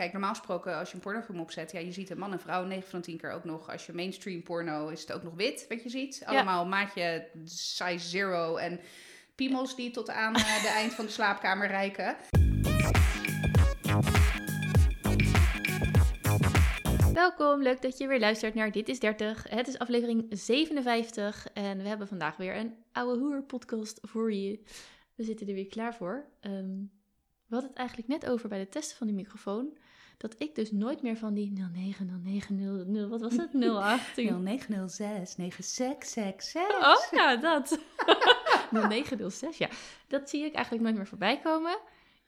kijk, normaal gesproken als je een pornofilm opzet, ja, je ziet een man en vrouw 9 van 10 keer ook nog. Als je mainstream porno is het ook nog wit, wat je ziet. Allemaal maatje size zero en piemels die tot aan uh, de eind van de slaapkamer reiken. Welkom, leuk dat je weer luistert naar Dit is 30. Het is aflevering 57 en we hebben vandaag weer een oude hoer podcast voor je. We zitten er weer klaar voor. Um, we hadden het eigenlijk net over bij de testen van die microfoon. Dat ik dus nooit meer van die 090900, wat was het? 08? 0906 9666. Oh ja, dat. 0906, ja. Dat zie ik eigenlijk nooit meer voorbij komen.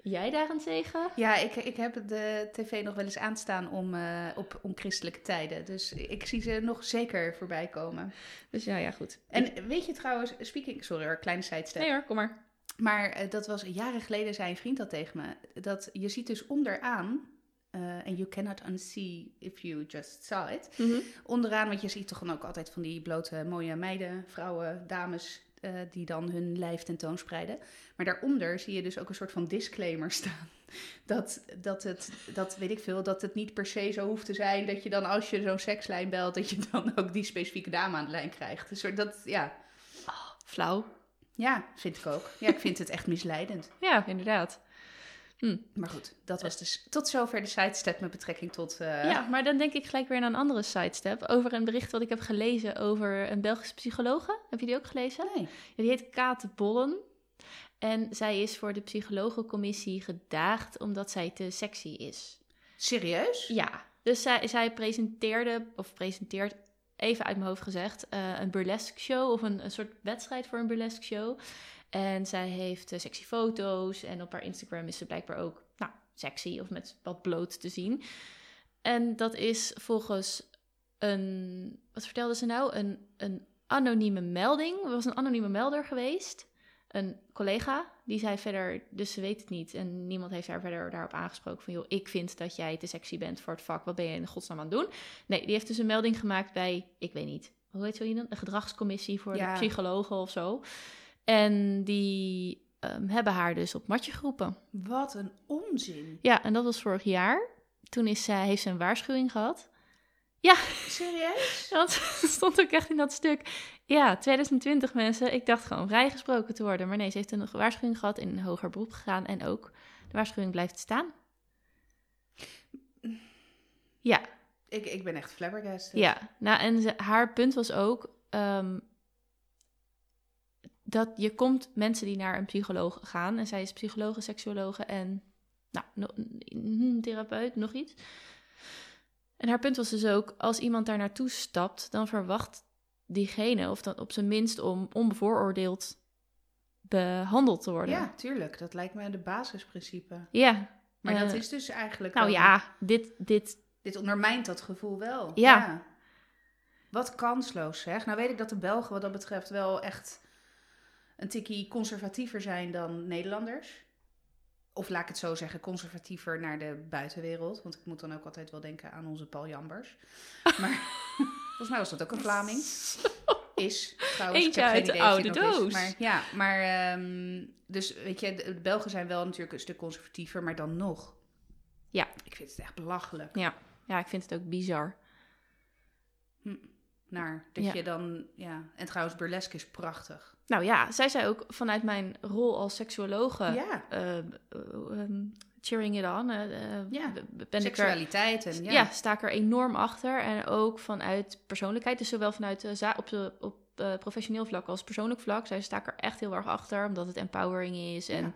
Jij daarentegen? Ja, ik, ik heb de tv nog wel eens aanstaan om, uh, op onchristelijke tijden. Dus ik zie ze nog zeker voorbij komen. Dus ja, ja, goed. En weet je trouwens, speaking, sorry hoor, kleine sidestep. Nee hoor, kom maar. Maar uh, dat was jaren geleden, zei een vriend dat tegen me. Dat je ziet dus onderaan, en uh, you cannot unsee if you just saw it. Mm -hmm. Onderaan, want je ziet toch dan ook altijd van die blote mooie meiden, vrouwen, dames, uh, die dan hun lijf tentoonspreiden. Maar daaronder zie je dus ook een soort van disclaimer staan. Dat, dat het, dat weet ik veel, dat het niet per se zo hoeft te zijn dat je dan als je zo'n sekslijn belt, dat je dan ook die specifieke dame aan de lijn krijgt. Dus dat, ja. Oh, flauw. Ja, vind ik ook. Ja, ik vind het echt misleidend. Ja, inderdaad. Hm. Maar goed, dat was dus tot zover de sidestep met betrekking tot... Uh... Ja, maar dan denk ik gelijk weer aan een andere sidestep. Over een bericht wat ik heb gelezen over een Belgische psychologe. Heb je die ook gelezen? Nee. Die heet Kate Bollen. En zij is voor de psychologencommissie gedaagd omdat zij te sexy is. Serieus? Ja. Dus zij, zij presenteerde, of presenteert even uit mijn hoofd gezegd, uh, een burlesque show of een, een soort wedstrijd voor een burlesque show. En zij heeft uh, sexy foto's en op haar Instagram is ze blijkbaar ook nou, sexy of met wat bloot te zien. En dat is volgens een, wat vertelde ze nou? Een, een anonieme melding. Er was een anonieme melder geweest. Een collega, die zei verder, dus ze weet het niet. En niemand heeft haar verder daarop aangesproken van... joh, ik vind dat jij te sexy bent voor het vak. Wat ben je in godsnaam aan het doen? Nee, die heeft dus een melding gemaakt bij, ik weet niet... hoe heet zo iemand? Een gedragscommissie voor Ja. de psychologen of zo. En die ehm, hebben haar dus op matje geroepen. Wat een onzin. Ja, en dat was vorig jaar. Toen is zij, heeft ze een waarschuwing gehad. Ja, Serieus? dat stond ook echt in dat stuk. Ja, 2020 mensen. Ik dacht gewoon vrijgesproken te worden. Maar nee, ze heeft een waarschuwing gehad, in een hoger beroep gegaan. En ook de waarschuwing blijft staan. Ja, Ik, ik ben echt flabbergasted. ja. Nou, en ze, haar punt was ook... ehm, dat je komt mensen die naar een psycholoog gaan... en zij is psychologe, seksuologe en... nou, no, therapeut, nog iets... En haar punt was dus ook, als iemand daar naartoe stapt, dan verwacht diegene, of dan op zijn minst om onbevooroordeeld behandeld te worden. Ja, tuurlijk. Dat lijkt me de basisprincipe. Ja. Maar dat Eh, is dus eigenlijk... Nou ja, dit, dit, Dit ondermijnt dat gevoel wel. Ja. Wat kansloos zeg. Nou weet ik dat de Belgen wat dat betreft wel echt een tikkie conservatiever zijn dan Nederlanders. Of laat ik het zo zeggen, conservatiever naar de buitenwereld. Want ik moet dan ook altijd wel denken aan onze Paul Jambers. Maar volgens mij was dat ook een Vlaming. Is trouwens. Eentje ik heb uit geen de oude is. doos. Maar, ja, maar ehm, dus weet je, de, de Belgen zijn wel natuurlijk een stuk conservatiever, maar dan nog. Ja. Ik vind het echt belachelijk. ja, ja, ik vind het ook bizar. Naar. Dat Ja. je dan, ja. En trouwens, burlesque is prachtig. Nou ja, zij zei ook vanuit mijn rol als seksuologe, ja, eh, eh, ehm, cheering it on, eh, eh, Ja. ben ik er seksualiteit en ja. ja. sta ik er enorm achter. En ook vanuit persoonlijkheid. Dus zowel vanuit op, de, op professioneel vlak als persoonlijk vlak. Zij sta ik er echt heel erg achter. Omdat het empowering is. En, Ja.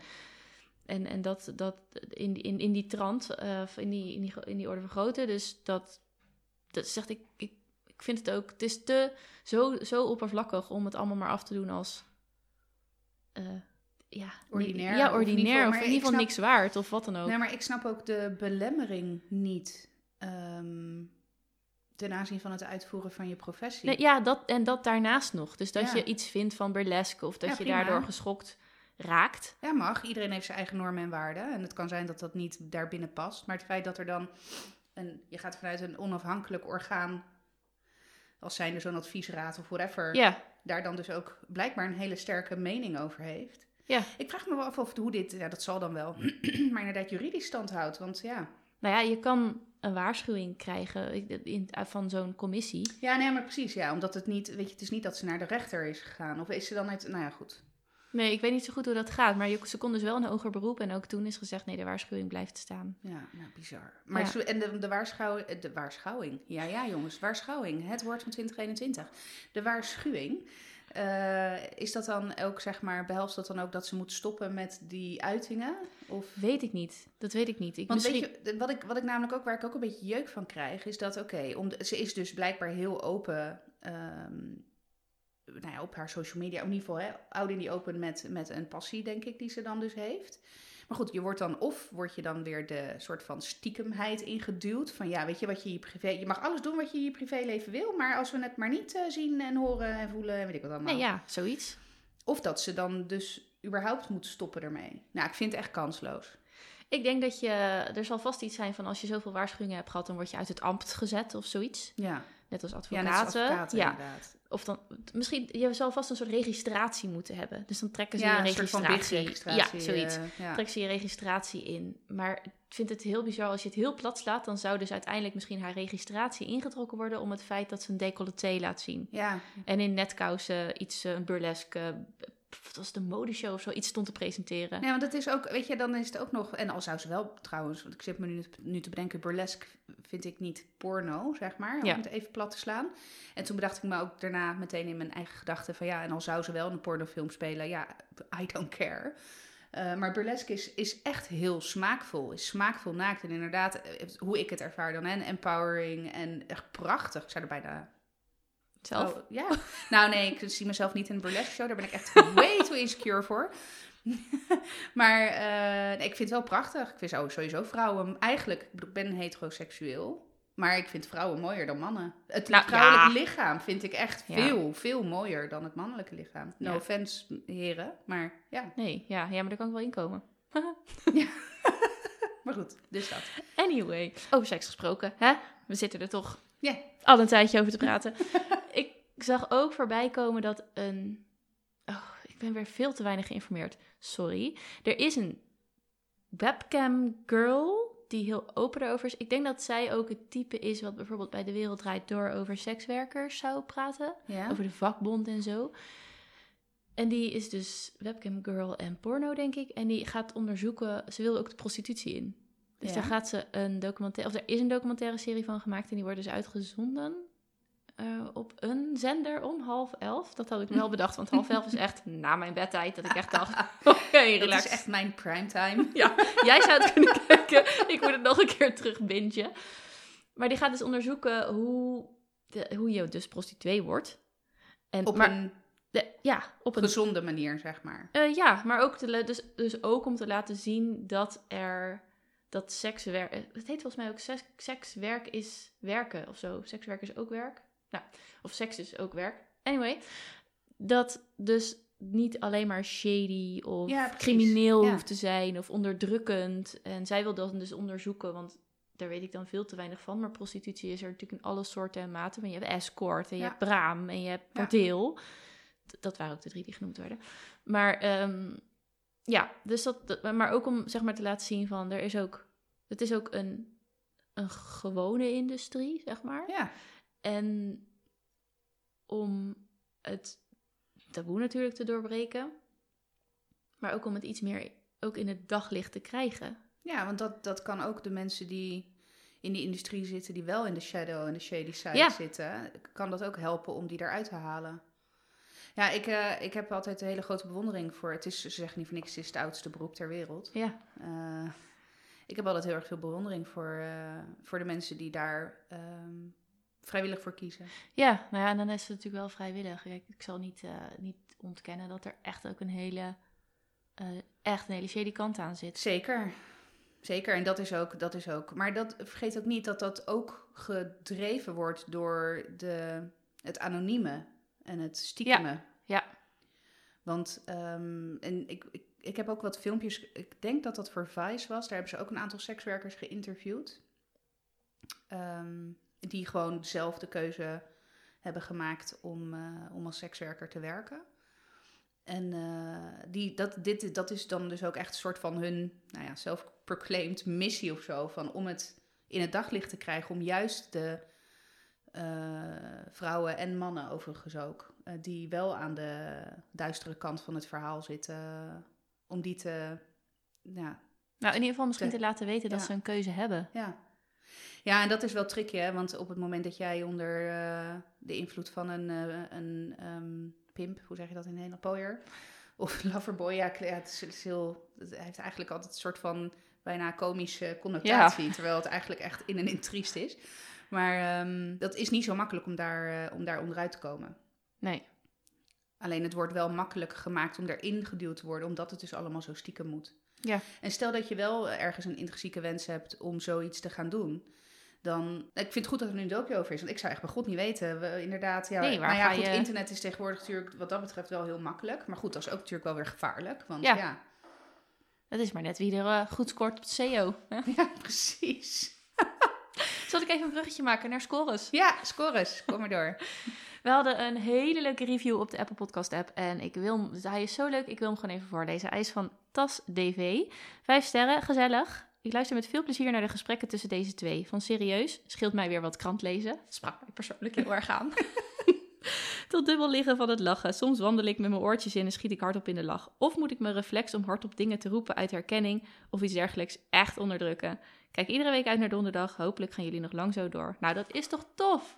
en, en dat, dat in, die- in, in die trant, in, die, in, die, in die orde van grootte. Dus dat, dat zegt ik, ik, ik vind het ook. Het is te zo, zo oppervlakkig om het allemaal maar af te doen als. eh, ja, Ordinair, Ja, ordinair. Of in ieder geval snap- niks waard. Of wat dan ook. Nee, maar ik snap ook de belemmering niet ehm, ten aanzien van het uitvoeren van je professie. Nee, ja, dat, en dat daarnaast nog. Dus dat Ja. je iets vindt van burlesque of dat Ja, je prima. daardoor geschokt raakt. Ja, mag. Iedereen heeft zijn eigen normen en waarden. En het kan zijn dat dat niet daarbinnen past. Maar het feit dat er dan... Een, je gaat vanuit een onafhankelijk orgaan... als zijnde zo'n adviesraad of whatever... Ja, daar dan dus ook blijkbaar een hele sterke mening over heeft. Ja. Ik vraag me wel af of hoe dit... Ja, dat zal dan wel. maar inderdaad juridisch stand houdt. Want ja, Nou ja, je kan een waarschuwing krijgen in, van zo'n commissie. Ja, nee, maar precies. Ja, omdat het niet, weet je, het is niet dat ze naar de rechter is gegaan. Of is ze dan uit, nou ja, goed. Nee, ik weet niet zo goed hoe dat gaat, maar ze kon dus wel een hoger beroep. En ook toen is gezegd, nee, de waarschuwing blijft staan. Ja, nou, bizar. Maar Ja. en de, de, waarschuw, de waarschuwing. Ja, ja, jongens, waarschuwing. Het woord van 2021. De waarschuwing. eh, is dat dan ook, zeg maar, behelst dat dan ook dat ze moet stoppen met die uitingen? Of... Weet ik niet. Dat weet ik niet. Ik, Want misschien... weet je, wat ik, wat ik namelijk ook, waar ik ook een beetje jeuk van krijg, is dat, oké, om de- ze is dus blijkbaar heel open, ehm, nou ja, op haar social media, in ieder geval, hè, out in die open met, met een passie, denk ik, die ze dan dus heeft. Maar goed, je wordt dan, of word je dan weer de soort van stiekemheid ingeduwd, van ja, weet je, wat je je privé, je mag alles doen wat je in je privéleven wil, maar als we het maar niet eh, zien en horen en voelen en weet ik wat allemaal. Nee, ja, zoiets. Of dat ze dan dus überhaupt moet stoppen ermee. Nou, ik vind het echt kansloos. Ik denk dat je... Er zal vast iets zijn van als je zoveel waarschuwingen hebt gehad... dan word je uit het ambt gezet of zoiets. Ja, Net als ja advocaten. net als advocaten Ja. inderdaad. Of dan... Misschien... Je zal vast een soort registratie moeten hebben. Dus dan trekken ze Ja, je een soort van registratie... BIG-registratie. Ja, zoiets. eh, ja. trekken ze je registratie in. Maar ik vind het heel bizar als je het heel plat slaat... dan zou dus uiteindelijk misschien haar registratie ingetrokken worden... om het feit dat ze een decolleté laat zien. Ja, En in netkousen iets, eh, een burlesque... wat was een modeshow of zo, iets stond te presenteren. nee, want het is ook, weet je, dan is het ook nog, en al zou ze wel trouwens, want ik zit me nu, nu te bedenken, burlesque vind ik niet porno, zeg maar, om Ja. het even plat te slaan. En toen bedacht ik me ook daarna meteen in mijn eigen gedachten van ja, en al zou ze wel een pornofilm spelen, ja, I don't care. Eh, maar burlesque is, is echt heel smaakvol, is smaakvol naakt en inderdaad, eh, hoe ik het ervaar dan, en empowering en echt prachtig. Ik zou er bijna Zelf. Oh, ja. Nou nee, ik zie mezelf niet in een burlesque show. Daar ben ik echt way too insecure voor. maar eh, nee, ik vind het wel prachtig. Ik vind sowieso vrouwen... Eigenlijk, ik bedoel, ik ben heteroseksueel. Maar ik vind vrouwen mooier dan mannen. Het Nou, vrouwelijk ja. lichaam vind ik echt Ja. veel, veel mooier dan het mannelijke lichaam. No Ja. offense, heren. Maar ja, Nee, ja, ja, maar daar kan ik wel in komen. maar goed. Dus dat. Anyway, over seks gesproken, hè? We zitten er toch Ja. al een tijdje over te praten. ik zag ook voorbij komen dat een... Oh, ik ben weer veel te weinig geïnformeerd. Sorry. Er is een webcam girl die heel open erover is. Ik denk dat zij ook het type is wat bijvoorbeeld bij De Wereld Draait Door over sekswerkers zou praten. Ja. Over de vakbond en zo. En die is dus webcam girl en porno, denk ik. En die gaat onderzoeken... Ze wil ook de prostitutie in. Dus Ja. daar gaat ze een documentaire... Of er is een documentaire serie van gemaakt... en die wordt dus uitgezonden eh, op een zender om half elf. Dat had ik wel bedacht, want half elf is echt na mijn bedtijd. Dat ik echt dacht, oké, Dat relax. is echt mijn primetime. Ja, jij zou het kunnen kijken. Ik moet het nog een keer terug bingen. Maar die gaat dus onderzoeken hoe, de, hoe je dus prostituee wordt. En, Op maar, een de- ja, op een gezonde manier, zeg maar. eh, ja, maar ook, te, dus, dus ook om te laten zien dat er dat sekswerk. Het heet volgens mij ook seks, sekswerk is werken of zo. Sekswerk is ook werk. Nou, of seks is ook werk. Anyway, dat dus niet alleen maar shady of Ja, crimineel Ja. hoeft te zijn of onderdrukkend. En zij wil dat dus onderzoeken, want daar weet ik dan veel te weinig van. Maar prostitutie is er natuurlijk in alle soorten en maten. Want je hebt escort en je Ja. hebt braam en je hebt bordeel. Dat waren ook de drie die genoemd werden. Maar ehm, ja, dus dat- maar ook om zeg maar te laten zien van er is ook, het is ook een, een gewone industrie, zeg maar. Ja. En om het taboe natuurlijk te doorbreken, maar ook om het iets meer ook in het daglicht te krijgen. Ja, want dat, dat kan ook de mensen die in die industrie zitten, die wel in de shadow en de shady side Ja. zitten, kan dat ook helpen om die eruit te halen. Ja, ik, eh, ik heb altijd een hele grote bewondering voor. Het is, ze zeggen niet voor niks, het is het oudste beroep ter wereld. Ja, Eh, ik heb altijd heel erg veel bewondering voor, eh, voor de mensen die daar ehm, vrijwillig voor kiezen. ja, nou ja, en dan is het natuurlijk wel vrijwillig. Kijk, ik zal niet, eh, niet ontkennen dat er echt ook een hele, eh, echt een hele shady kant aan zit. Zeker. Zeker, en dat is ook, dat is ook. Maar dat, vergeet ook niet dat dat ook gedreven wordt door de, het anonieme en het stiekeme. ja. Want ehm, en ik, ik, ik heb ook wat filmpjes, ik denk dat dat voor Vice was. Daar hebben ze ook een aantal sekswerkers geïnterviewd. Ehm, die gewoon zelf de keuze hebben gemaakt om, eh, om als sekswerker te werken. En eh, die, dat, dit, dat is dan dus ook echt een soort van hun nou ja, self-proclaimed missie of zo. Van om het in het daglicht te krijgen. Om juist de eh, vrouwen en mannen overigens ook. die wel aan de duistere kant van het verhaal zitten. Om die te. Ja, Nou, in ieder geval misschien Te- te laten weten dat ja. ze een keuze hebben. ja. Ja, en dat is wel tricky, hè? Want op het moment dat jij onder eh, de invloed van een, eh, een ehm, pimp, hoe zeg je dat in Nederland, pooier? Of loverboy, ja, is, het is heel, het heeft eigenlijk altijd een soort van bijna komische connotatie, terwijl het eigenlijk echt in en in triest is. Maar ehm, dat is niet zo makkelijk om daar, eh, om daar onderuit te komen. Nee. Alleen het wordt wel makkelijk gemaakt om erin geduwd te worden, omdat het dus allemaal zo stiekem moet. Ja. En stel dat je wel ergens een intrinsieke wens hebt om zoiets te gaan doen. Dan, ik vind het goed dat er nu een docu over is, want ik zou echt bij God niet weten. We, inderdaad, ja, Nee, waar nou ja, goed, je- internet is tegenwoordig natuurlijk wat dat betreft wel heel makkelijk. Maar goed, dat is ook natuurlijk wel weer gevaarlijk. Want Ja. ja, Het is maar net wie er eh, goed scoort op de SEO. ja precies. Zal ik even een bruggetje maken naar scores? Ja, scores, kom maar door. We hadden een hele leuke review op de Apple Podcast app. En ik wil hij is zo leuk, ik wil hem gewoon even voorlezen. Hij is van Tas DV. Vijf sterren, gezellig. Ik luister met veel plezier naar de gesprekken tussen deze twee. Van serieus, scheelt mij weer wat krant lezen. Sprak mij persoonlijk heel erg aan. Tot dubbel liggen van het lachen. Soms wandel ik met mijn oortjes in en schiet ik hardop in de lach. Of moet ik mijn reflex om hardop dingen te roepen uit herkenning of iets dergelijks echt onderdrukken. Kijk iedere week uit naar donderdag. Hopelijk gaan jullie nog lang zo door. Nou, dat is toch tof?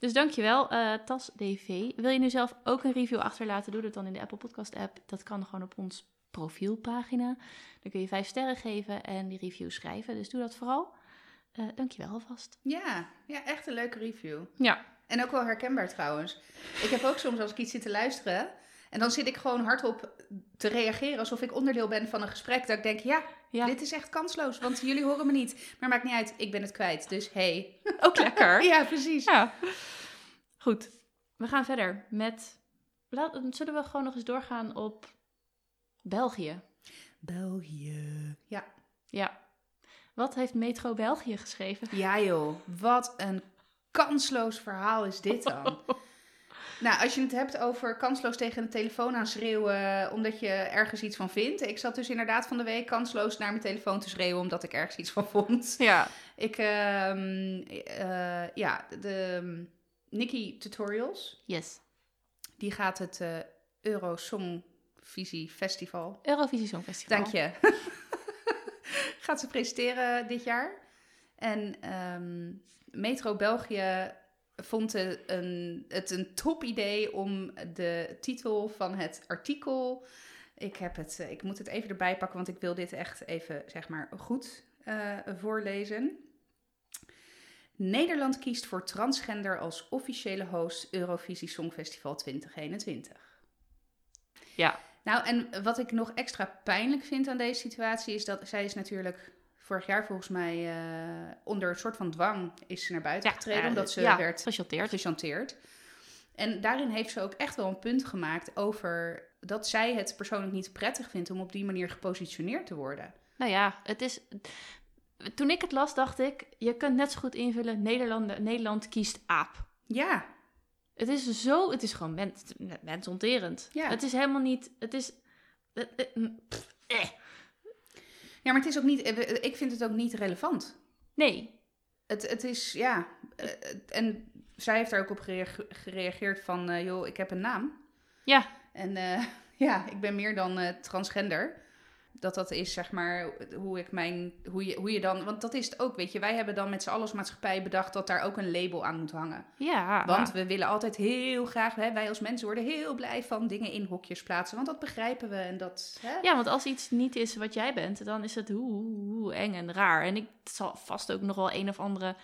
Dus dankjewel, eh Tas DV. Wil je nu zelf ook een review achterlaten? Doe dat dan in de Apple Podcast app. Dat kan gewoon op ons profielpagina. Dan kun je vijf sterren geven en die review schrijven. Dus doe dat vooral. Eh dankjewel alvast. Ja, ja, echt een leuke review. Ja. En ook wel herkenbaar trouwens. Ik heb ook soms als ik iets zit te luisteren. En dan zit ik gewoon hardop te reageren alsof ik onderdeel ben van een gesprek. Dat ik denk, ja, Ja, dit is echt kansloos, want jullie horen me niet. Maar maakt niet uit, ik ben het kwijt. Dus hey. ook lekker. Ja, precies. Ja. Goed. We gaan verder met... Laat, zullen we gewoon nog eens doorgaan op België? België. Ja. Ja. Wat heeft Metro België geschreven? Ja joh, wat een kansloos verhaal is dit dan. nou, als je het hebt over kansloos tegen de telefoon aan schreeuwen omdat je ergens iets van vindt. Ik zat dus inderdaad van de week kansloos naar mijn telefoon te schreeuwen omdat ik ergens iets van vond. Ja. Ik, ehm, eh, ja, de Nikki Tutorials, Yes. die gaat het eh Euro Song Visie Festival Eurovisie Songfestival. Dank je. Gaat ze presenteren dit jaar. En ehm, Metro België vond het een, het een top idee om de titel van het artikel. Ik, heb het, eh, ik moet het even erbij pakken, want ik wil dit echt even zeg maar goed eh, voorlezen. Nederland kiest voor transgender als officiële host Eurovisie Songfestival 2021. Ja. Nou, en wat ik nog extra pijnlijk vind aan deze situatie is dat zij is natuurlijk vorig jaar volgens mij eh, onder een soort van dwang is ze naar buiten getreden, omdat ze ja, werd gechanteerd. gechanteerd. En daarin heeft ze ook echt wel een punt gemaakt over dat zij het persoonlijk niet prettig vindt om op die manier gepositioneerd te worden. Nou ja, het is... Toen ik het las, dacht ik... Je kunt net zo goed invullen... Nederland, Nederland kiest aap. Ja, Het is zo... Het is gewoon mens, mensonterend. Ja. Het is helemaal niet... Het is... eh, eh, mm, pff, eh. Ja, maar het is ook niet, eh, ik vind het ook niet relevant. Nee. Het, het is, ja, eh, en zij heeft daar ook op gereage- gereageerd van, eh, joh, ik heb een naam. Ja. En eh, ja, ik ben meer dan eh, transgender. Dat dat is, zeg maar, hoe ik mijn, hoe je, hoe je dan, want dat is het ook, weet je. Wij hebben dan met z'n allen als maatschappij bedacht dat daar ook een label aan moet hangen. Ja. Want we willen altijd heel graag, hè, wij als mensen worden heel blij van dingen in hokjes plaatsen. Want dat begrijpen we en dat, hè? Ja, want als iets niet is wat jij bent, dan is het hoe, hoe, hoe eng en raar. En ik, het zal vast ook nog wel een of andere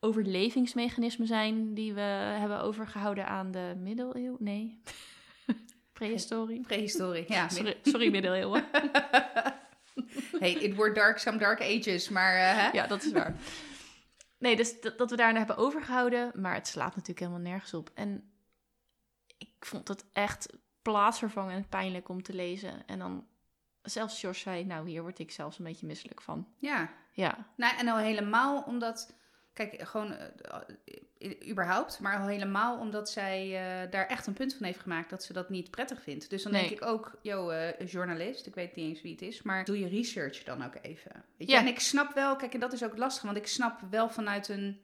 overlevingsmechanisme zijn die we hebben overgehouden aan de middeleeuwen. Nee. Prehistorie. Prehistorie, ja. Sorry, sorry middeleeuwen. Hey, it were dark, some dark ages, maar eh? Ja, dat is waar. Nee, dus dat, dat we daarna hebben overgehouden, maar het slaat natuurlijk helemaal nergens op. En ik vond het echt plaatsvervangend pijnlijk om te lezen. En dan, zelfs George zei, nou hier word ik zelfs een beetje misselijk van. ja. Ja, Nou, en al helemaal omdat Kijk, gewoon uh, überhaupt, maar al helemaal omdat zij uh, daar echt een punt van heeft gemaakt dat ze dat niet prettig vindt. Dus dan Nee. denk ik ook, yo, uh, journalist, ik weet niet eens wie het is, maar doe je research dan ook even. Weet je? Ja. En ik snap wel, kijk, en dat is ook lastig, want ik snap wel vanuit een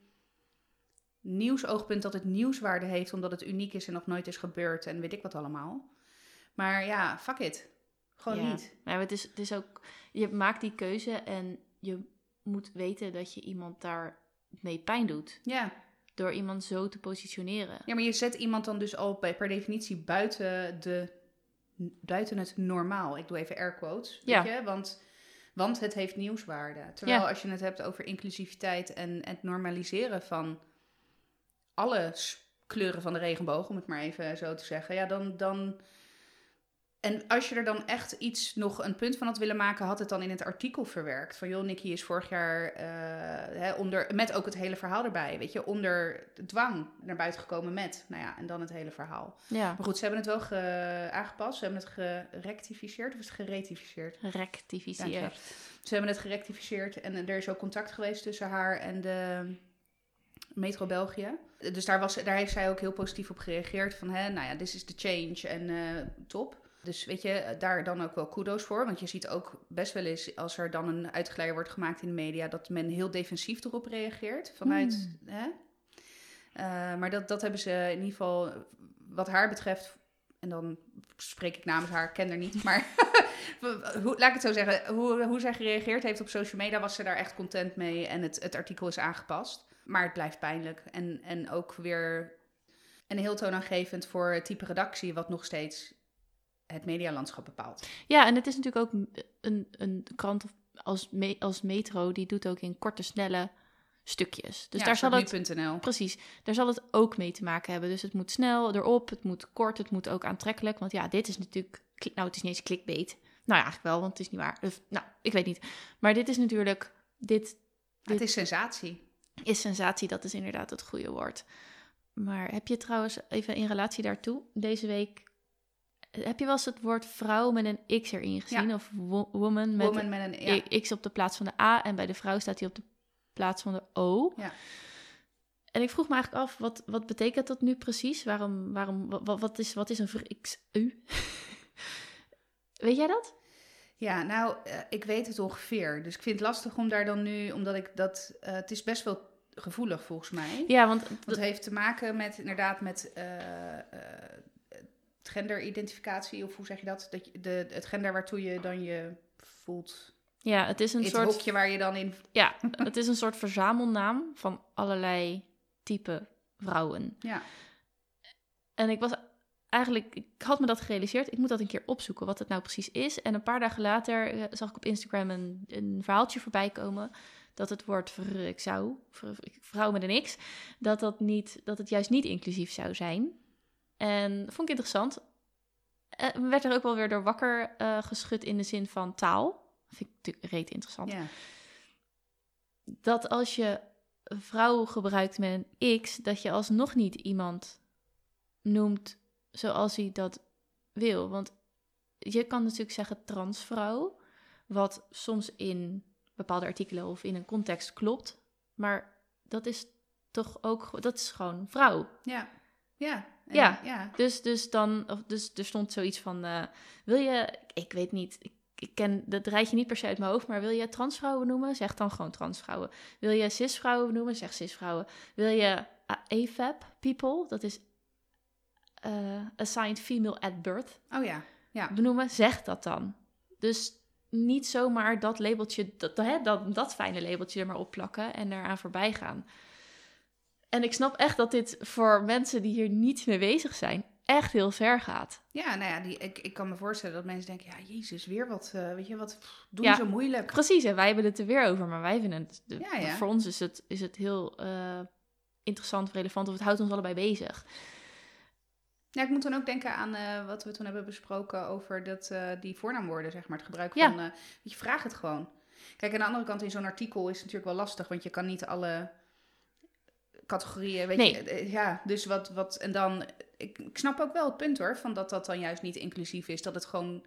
nieuwsoogpunt dat het nieuwswaarde heeft omdat het uniek is en nog nooit is gebeurd en weet ik wat allemaal. Maar ja, fuck it. Gewoon Ja. niet. Maar het is, het is ook, je maakt die keuze en je moet weten dat je iemand daar mee pijn doet. Ja. Door iemand zo te positioneren. Ja, maar je zet iemand dan dus al per definitie buiten, de, buiten het normaal. Ik doe even air quotes, Ja. weet je? Want, want het heeft nieuwswaarde. Terwijl Ja. als je het hebt over inclusiviteit en het normaliseren van alle kleuren van de regenboog, om het maar even zo te zeggen, ja, dan... dan en als je er dan echt iets nog een punt van had willen maken, had het dan in het artikel verwerkt. Van joh, Nicky is vorig jaar eh, hè, onder, met ook het hele verhaal erbij, weet je, onder dwang naar buiten gekomen met, nou ja, en dan het hele verhaal. Ja, Maar goed, ze hebben het wel ge- aangepast, ze hebben het gerectificeerd of is het geretificeerd? rectificeerd. Ze hebben het gerectificeerd en er is ook contact geweest tussen haar en de Metro België. Dus daar, was, daar heeft zij ook heel positief op gereageerd. Van, hè, nou ja, this is the change en eh, top. Dus weet je, daar dan ook wel kudo's voor. Want je ziet ook best wel eens, als er dan een uitgeleider wordt gemaakt in de media... dat men heel defensief erop reageert vanuit... Hè? Eh, maar dat, dat hebben ze in ieder geval, wat haar betreft... en dan spreek ik namens haar, ken haar niet, maar... hoe, laat ik het zo zeggen, hoe, hoe zij gereageerd heeft op social media... was ze daar echt content mee en het, het artikel is aangepast. Maar het blijft pijnlijk. En, en ook weer een heel toonaangevend voor het type redactie... wat nog steeds het medialandschap bepaalt. Ja, en het is natuurlijk ook een, een krant als, me- als Metro, die doet ook in korte, snelle stukjes. Dus ja, daar zal het, precies, daar zal het ook mee te maken hebben. Dus het moet snel erop, het moet kort, het moet ook aantrekkelijk. Want ja, dit is natuurlijk, nou het is niet eens clickbait. Nou ja, eigenlijk wel, want het is niet waar. Of, nou, ik weet niet. Maar dit is natuurlijk, dit Het is sensatie. is sensatie, dat is inderdaad het goede woord. Maar heb je trouwens, even in relatie daartoe, deze week... Heb je wel eens het woord vrouw met een X erin gezien? Ja. Of wo- woman met Woman met een... Ja. X op de plaats van de A en bij de vrouw staat hij op de plaats van de O. Ja. En ik vroeg me eigenlijk af, wat, wat betekent dat nu precies? Waarom, waarom, wat, wat, is, wat is een XU? Weet jij dat? Ja, nou, eh, ik weet het ongeveer. Dus ik vind het lastig om daar dan nu, omdat ik dat, eh, het is best wel gevoelig volgens mij. Ja, want Want het heeft te maken met inderdaad met eh, genderidentificatie, of hoe zeg je dat? dat je, de, het gender waartoe je dan je voelt. ja, het is een het soort hokje waar je dan in. Ja, het is een soort verzamelnaam van allerlei type vrouwen. Ja, En ik was eigenlijk, ik had me dat gerealiseerd. Ik moet dat een keer opzoeken, wat het nou precies is. En een paar dagen later eh, zag ik op Instagram een, een verhaaltje voorbij komen. Dat het woord ik zou, vr- vrouw met een X, dat, dat, niet, dat het juist niet inclusief zou zijn. En vond ik interessant. Eh, werd er ook wel weer door wakker eh, geschud in de zin van taal. Vind ik natuurlijk reet interessant ja. dat als je vrouw gebruikt met een X, dat je alsnog niet iemand noemt zoals hij dat wil. Want je kan natuurlijk zeggen transvrouw, wat soms in bepaalde artikelen of in een context klopt, maar dat is toch ook, dat is gewoon vrouw. ja. Ja. En- Ja. ja. Dus, dus dan, of dus er stond zoiets van, eh, wil je, ik weet niet, ik, ik ken dat rijtje niet per se uit mijn hoofd, maar wil je transvrouwen noemen? Zeg dan gewoon transvrouwen. Wil je cisvrouwen noemen? Zeg cisvrouwen. Wil je AFAB people, dat is eh, assigned female at birth, Oh ja. Ja. benoemen? Zeg dat dan. Dus niet zomaar dat labeltje, dat, hè, dat, dat fijne labeltje er maar op plakken en eraan voorbij gaan. En ik snap echt dat dit voor mensen die hier niet mee bezig zijn, echt heel ver gaat. Ja, nou ja, die, ik, ik kan me voorstellen dat mensen denken, ja, jezus, weer wat, eh, weet je, wat, doen Ja. zo moeilijk. Precies, en wij hebben het er weer over, maar wij vinden het, de- Ja, ja. voor ons is het, is het heel eh, interessant of relevant, of het houdt ons allebei bezig. Ja, ik moet dan ook denken aan eh, wat we toen hebben besproken over dat, die voornaamwoorden, zeg maar, het gebruik van, weet je, vraag het gewoon. Kijk, aan de andere kant in zo'n artikel is het natuurlijk wel lastig, want je kan niet alle categorieën, weet Nee. je, eh, ja, dus wat, wat, en dan, ik, ik snap ook wel het punt hoor, van dat dat dan juist niet inclusief is, dat het gewoon,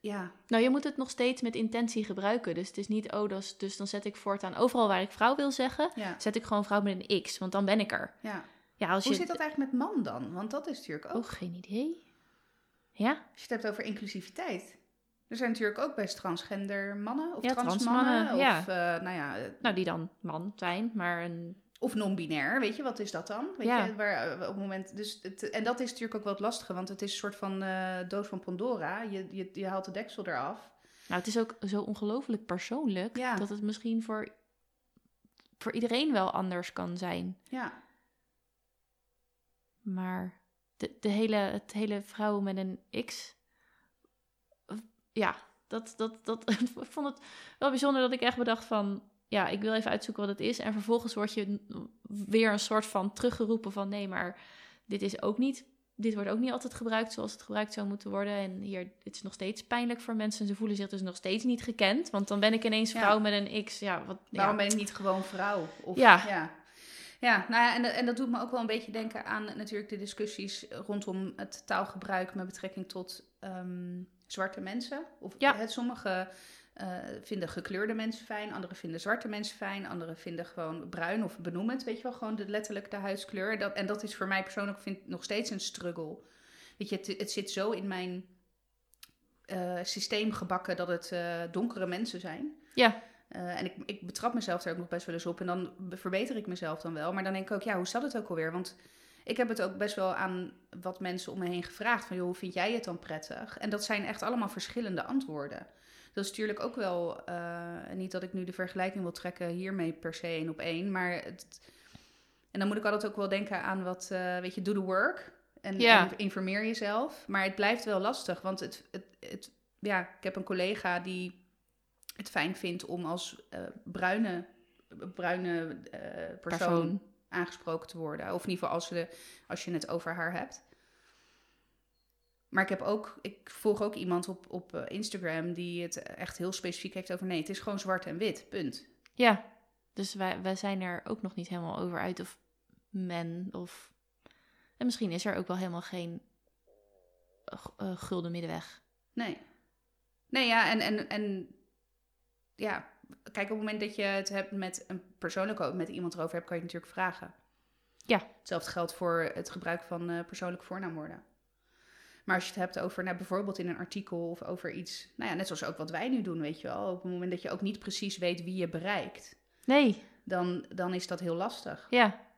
ja, Nou, je moet het nog steeds met intentie gebruiken. Dus het is niet, oh, dat is- dus dan zet ik voortaan overal waar ik vrouw wil zeggen, ja, zet ik gewoon vrouw met een X, want dan ben ik er. ja. Ja, als Hoe je. zit dat eigenlijk met man dan? Want dat is natuurlijk ook... Oh, geen idee. Ja? Als je het hebt over inclusiviteit. Er zijn natuurlijk ook best transgender mannen of Ja, trans transmannen, mannen. ja. Of, eh, nou ja, eh, Nou, die dan man zijn, maar een. Of non-binair. Weet je, wat is dat dan? Weet Ja. je, waar, eh, op het moment, dus het, en dat is natuurlijk ook wel het lastige, want het is een soort van eh, doos van Pandora. Je, je, je haalt de deksel eraf. Nou, het is ook zo ongelooflijk persoonlijk Ja. dat het misschien voor, voor iedereen wel anders kan zijn. Ja, Maar de, de hele, het hele vrouw met een X. eh, Ja, dat, dat, dat, ik vond het wel bijzonder dat ik echt bedacht van. Ja, ik wil even uitzoeken wat het is. En vervolgens word je weer een soort van teruggeroepen van nee, maar dit is ook niet. Dit wordt ook niet altijd gebruikt zoals het gebruikt zou moeten worden. En hier, het is nog steeds pijnlijk voor mensen. Ze voelen zich dus nog steeds niet gekend. Want dan ben ik ineens Ja. vrouw met een X. Ja, wat, waarom ja. ben ik niet gewoon vrouw? Of, Ja. ja. Ja, nou ja, en, en dat doet me ook wel een beetje denken aan natuurlijk de discussies rondom het taalgebruik met betrekking tot ehm, zwarte mensen. Of Ja. het, sommige eh, vinden gekleurde mensen fijn, anderen vinden zwarte mensen fijn, anderen vinden gewoon bruin of benoem het, weet je wel, gewoon de, letterlijk de huidskleur. Dat, en dat is voor mij persoonlijk vind, nog steeds een struggle. Weet je, het, het zit zo in mijn eh, systeem gebakken dat het eh, donkere mensen zijn. Ja, en ik, ik betrap mezelf daar ook nog best wel eens op. En dan be- verbeter ik mezelf dan wel. Maar dan denk ik ook, ja, hoe zat het ook alweer? Want ik heb het ook best wel aan wat mensen om me heen gevraagd. Van, joh, hoe vind jij het dan prettig? En dat zijn echt allemaal verschillende antwoorden. Dat is natuurlijk ook wel... eh, niet dat ik nu de vergelijking wil trekken hiermee per se één op één. Maar het, en dan moet ik altijd ook wel denken aan wat, eh, weet je, do the work. En, Ja. en informeer jezelf. Maar het blijft wel lastig. Want het, het, het, ja, ik heb een collega die het fijn vindt om als eh, bruine, bruine persoon, persoon. aangesproken te worden. Of in ieder geval als, ze, als je het over haar hebt. Maar ik heb ook, ik volg ook iemand op, op eh, Instagram die het echt heel specifiek heeft over nee, het is gewoon zwart en wit, punt. Ja, dus wij, wij zijn er ook nog niet helemaal over uit of men of... En misschien is er ook wel helemaal geen eh, gulden middenweg. Nee. Nee, ja, en, en, en ja, kijk, op het moment dat je het hebt met een persoonlijke, met iemand erover hebt, kan je het natuurlijk vragen. Ja. Hetzelfde geldt voor het gebruik van eh, persoonlijke voornaamwoorden. Maar als je het hebt over, nou, bijvoorbeeld in een artikel of over iets, nou ja, net zoals ook wat wij nu doen, weet je wel. Op het moment dat je ook niet precies weet wie je bereikt, Nee, dan, dan is dat heel lastig. ja.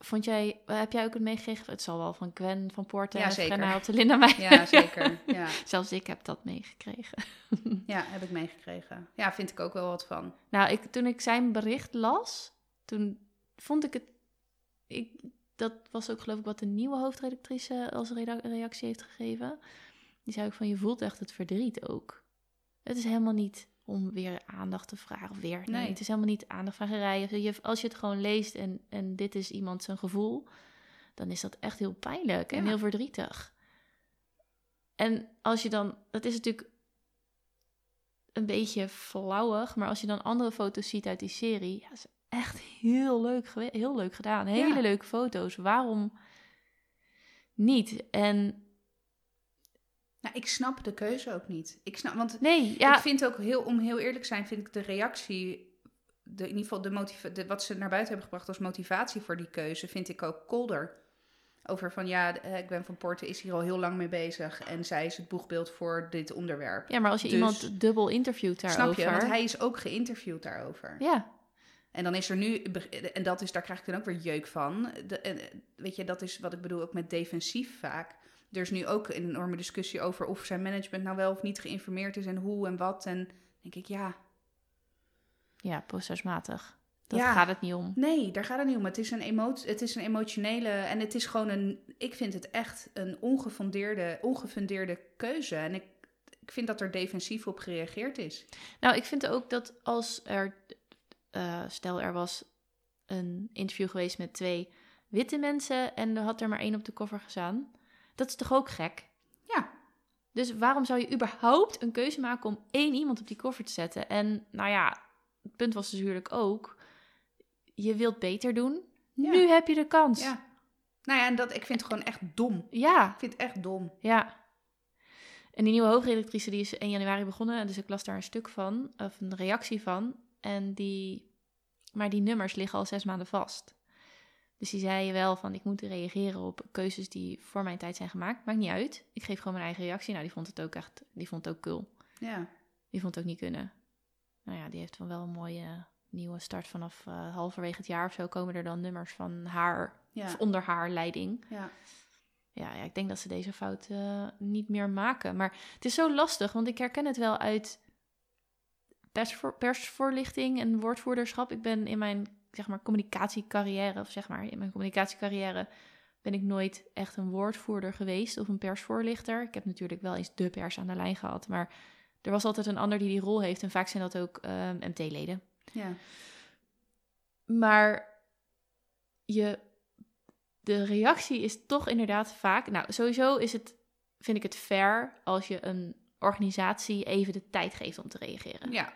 Vond jij, heb jij ook het meegekregen? Het zal wel van Gwen van Poorten Ja, en op de Linda Meijer. Ja, zeker. Ja, Zelfs ik heb dat meegekregen. ja, heb ik meegekregen. Ja, vind ik ook wel wat van. Nou, ik, toen ik zijn bericht las, toen vond ik het... Ik, dat was ook geloof ik wat de nieuwe hoofdredactrice als reactie heeft gegeven. Die zei ook van, je voelt echt het verdriet ook. Het is helemaal niet om weer aandacht te vragen. Of weer, nee. Nee. het is helemaal niet je- Als je het gewoon leest en, en dit is iemand zijn gevoel, dan is dat echt heel pijnlijk en Ja. heel verdrietig. En als je dan, dat is natuurlijk een beetje flauwig, maar als je dan andere foto's ziet uit die serie, ja, echt heel leuk, heel leuk gedaan. Hele Ja. leuke foto's. Waarom niet? En Nou, ik snap de keuze ook niet. Ik snap, want nee, ja, Ik vind ook heel, om heel eerlijk te zijn, vind ik de reactie, de, in ieder geval de motiva- de, wat ze naar buiten hebben gebracht als motivatie voor die keuze, vind ik ook kolder. Over van ja, eh, Gwen van Poorten is hier al heel lang mee bezig en zij is het boegbeeld voor dit onderwerp. ja, maar als je Dus- iemand dubbel interviewt daarover. Snap je? Want hij is ook geïnterviewd daarover. Ja, En dan is er nu, en dat is, daar krijg ik dan ook weer jeuk van. De, en, weet je, dat is wat ik bedoel ook met defensief vaak. Er is nu ook een enorme discussie over of zijn management nou wel of niet geïnformeerd is en hoe en wat. En denk ik, ja, ja, procesmatig. Dat Ja. gaat het niet om. Nee, daar gaat het niet om. Het is een, het is een emotionele en het is gewoon een. Ik vind het echt een ongefundeerde, ongefundeerde keuze. En ik, ik vind dat er defensief op gereageerd is. Nou, ik vind ook dat als er, eh, stel er was een interview geweest met twee witte mensen en er had er maar één op de cover gestaan, dat is toch ook gek? Ja, Dus waarom zou je überhaupt een keuze maken om één iemand op die cover te zetten? En nou ja, het punt was natuurlijk ook, je wilt beter doen. Ja. Nu heb je de kans. ja. Nou ja, en dat, ik vind het gewoon echt dom. Ja, Ik vind het echt dom. ja. En die nieuwe hoofdredactrice die is 1 januari begonnen. Dus ik las daar een stuk van, of een reactie van. En die, maar die nummers liggen al zes maanden vast. Dus die zei wel van, ik moet reageren op keuzes die voor mijn tijd zijn gemaakt. Maakt niet uit. Ik geef gewoon mijn eigen reactie. Nou, die vond het ook echt, die vond het ook cool. Ja. Die vond het ook niet kunnen. Nou ja, die heeft dan wel een mooie nieuwe start vanaf uh, halverwege het jaar of zo komen er dan nummers van haar, Ja. of onder haar leiding. Ja. Ja, ja ik denk dat ze deze fout eh, niet meer maken. Maar het is zo lastig, want ik herken het wel uit persvoor, persvoorlichting en woordvoerderschap. Ik ben in mijn zeg maar communicatiecarrière, of zeg maar in mijn communicatiecarrière, ben ik nooit echt een woordvoerder geweest of een persvoorlichter. Ik heb natuurlijk wel eens de pers aan de lijn gehad, maar er was altijd een ander die die rol heeft. En vaak zijn dat ook MT-leden. Ja. Maar je, de reactie is toch inderdaad vaak. Nou, sowieso is het, vind ik het fair als je een organisatie even de tijd geeft om te reageren. Ja.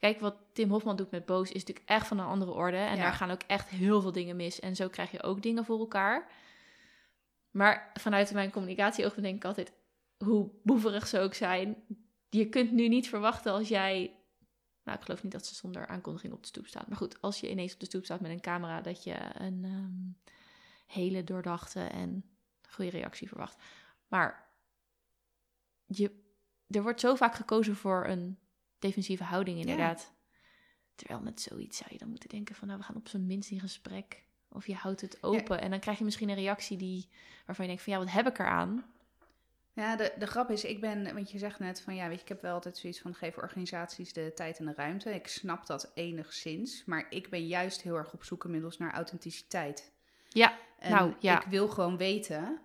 Kijk, wat Tim Hofman doet met Boos is natuurlijk echt van een andere orde. En Ja. daar gaan ook echt heel veel dingen mis. En zo krijg je ook dingen voor elkaar. Maar vanuit mijn communicatieoogpunt denk ik altijd, hoe boeverig ze ook zijn, je kunt nu niet verwachten als jij. Nou, ik geloof niet dat ze zonder aankondiging op de stoep staat. Maar goed, als je ineens op de stoep staat met een camera, dat je een ehm, hele doordachte en goede reactie verwacht. Maar je, er wordt zo vaak gekozen voor een defensieve houding, inderdaad. Terwijl met zoiets zou je dan moeten denken van, nou, we gaan op zijn minst in gesprek. Of je houdt het open. En dan krijg je misschien een reactie die, waarvan je denkt van, ja, wat heb ik eraan? Ja, de, de grap is, ik ben, want je zegt net van ja, weet je, ik heb wel altijd zoiets van geef organisaties de tijd en de ruimte. Ik snap dat enigszins, maar ik ben juist heel erg op zoek inmiddels naar authenticiteit. Ja, En Nou, ja. ik wil gewoon weten,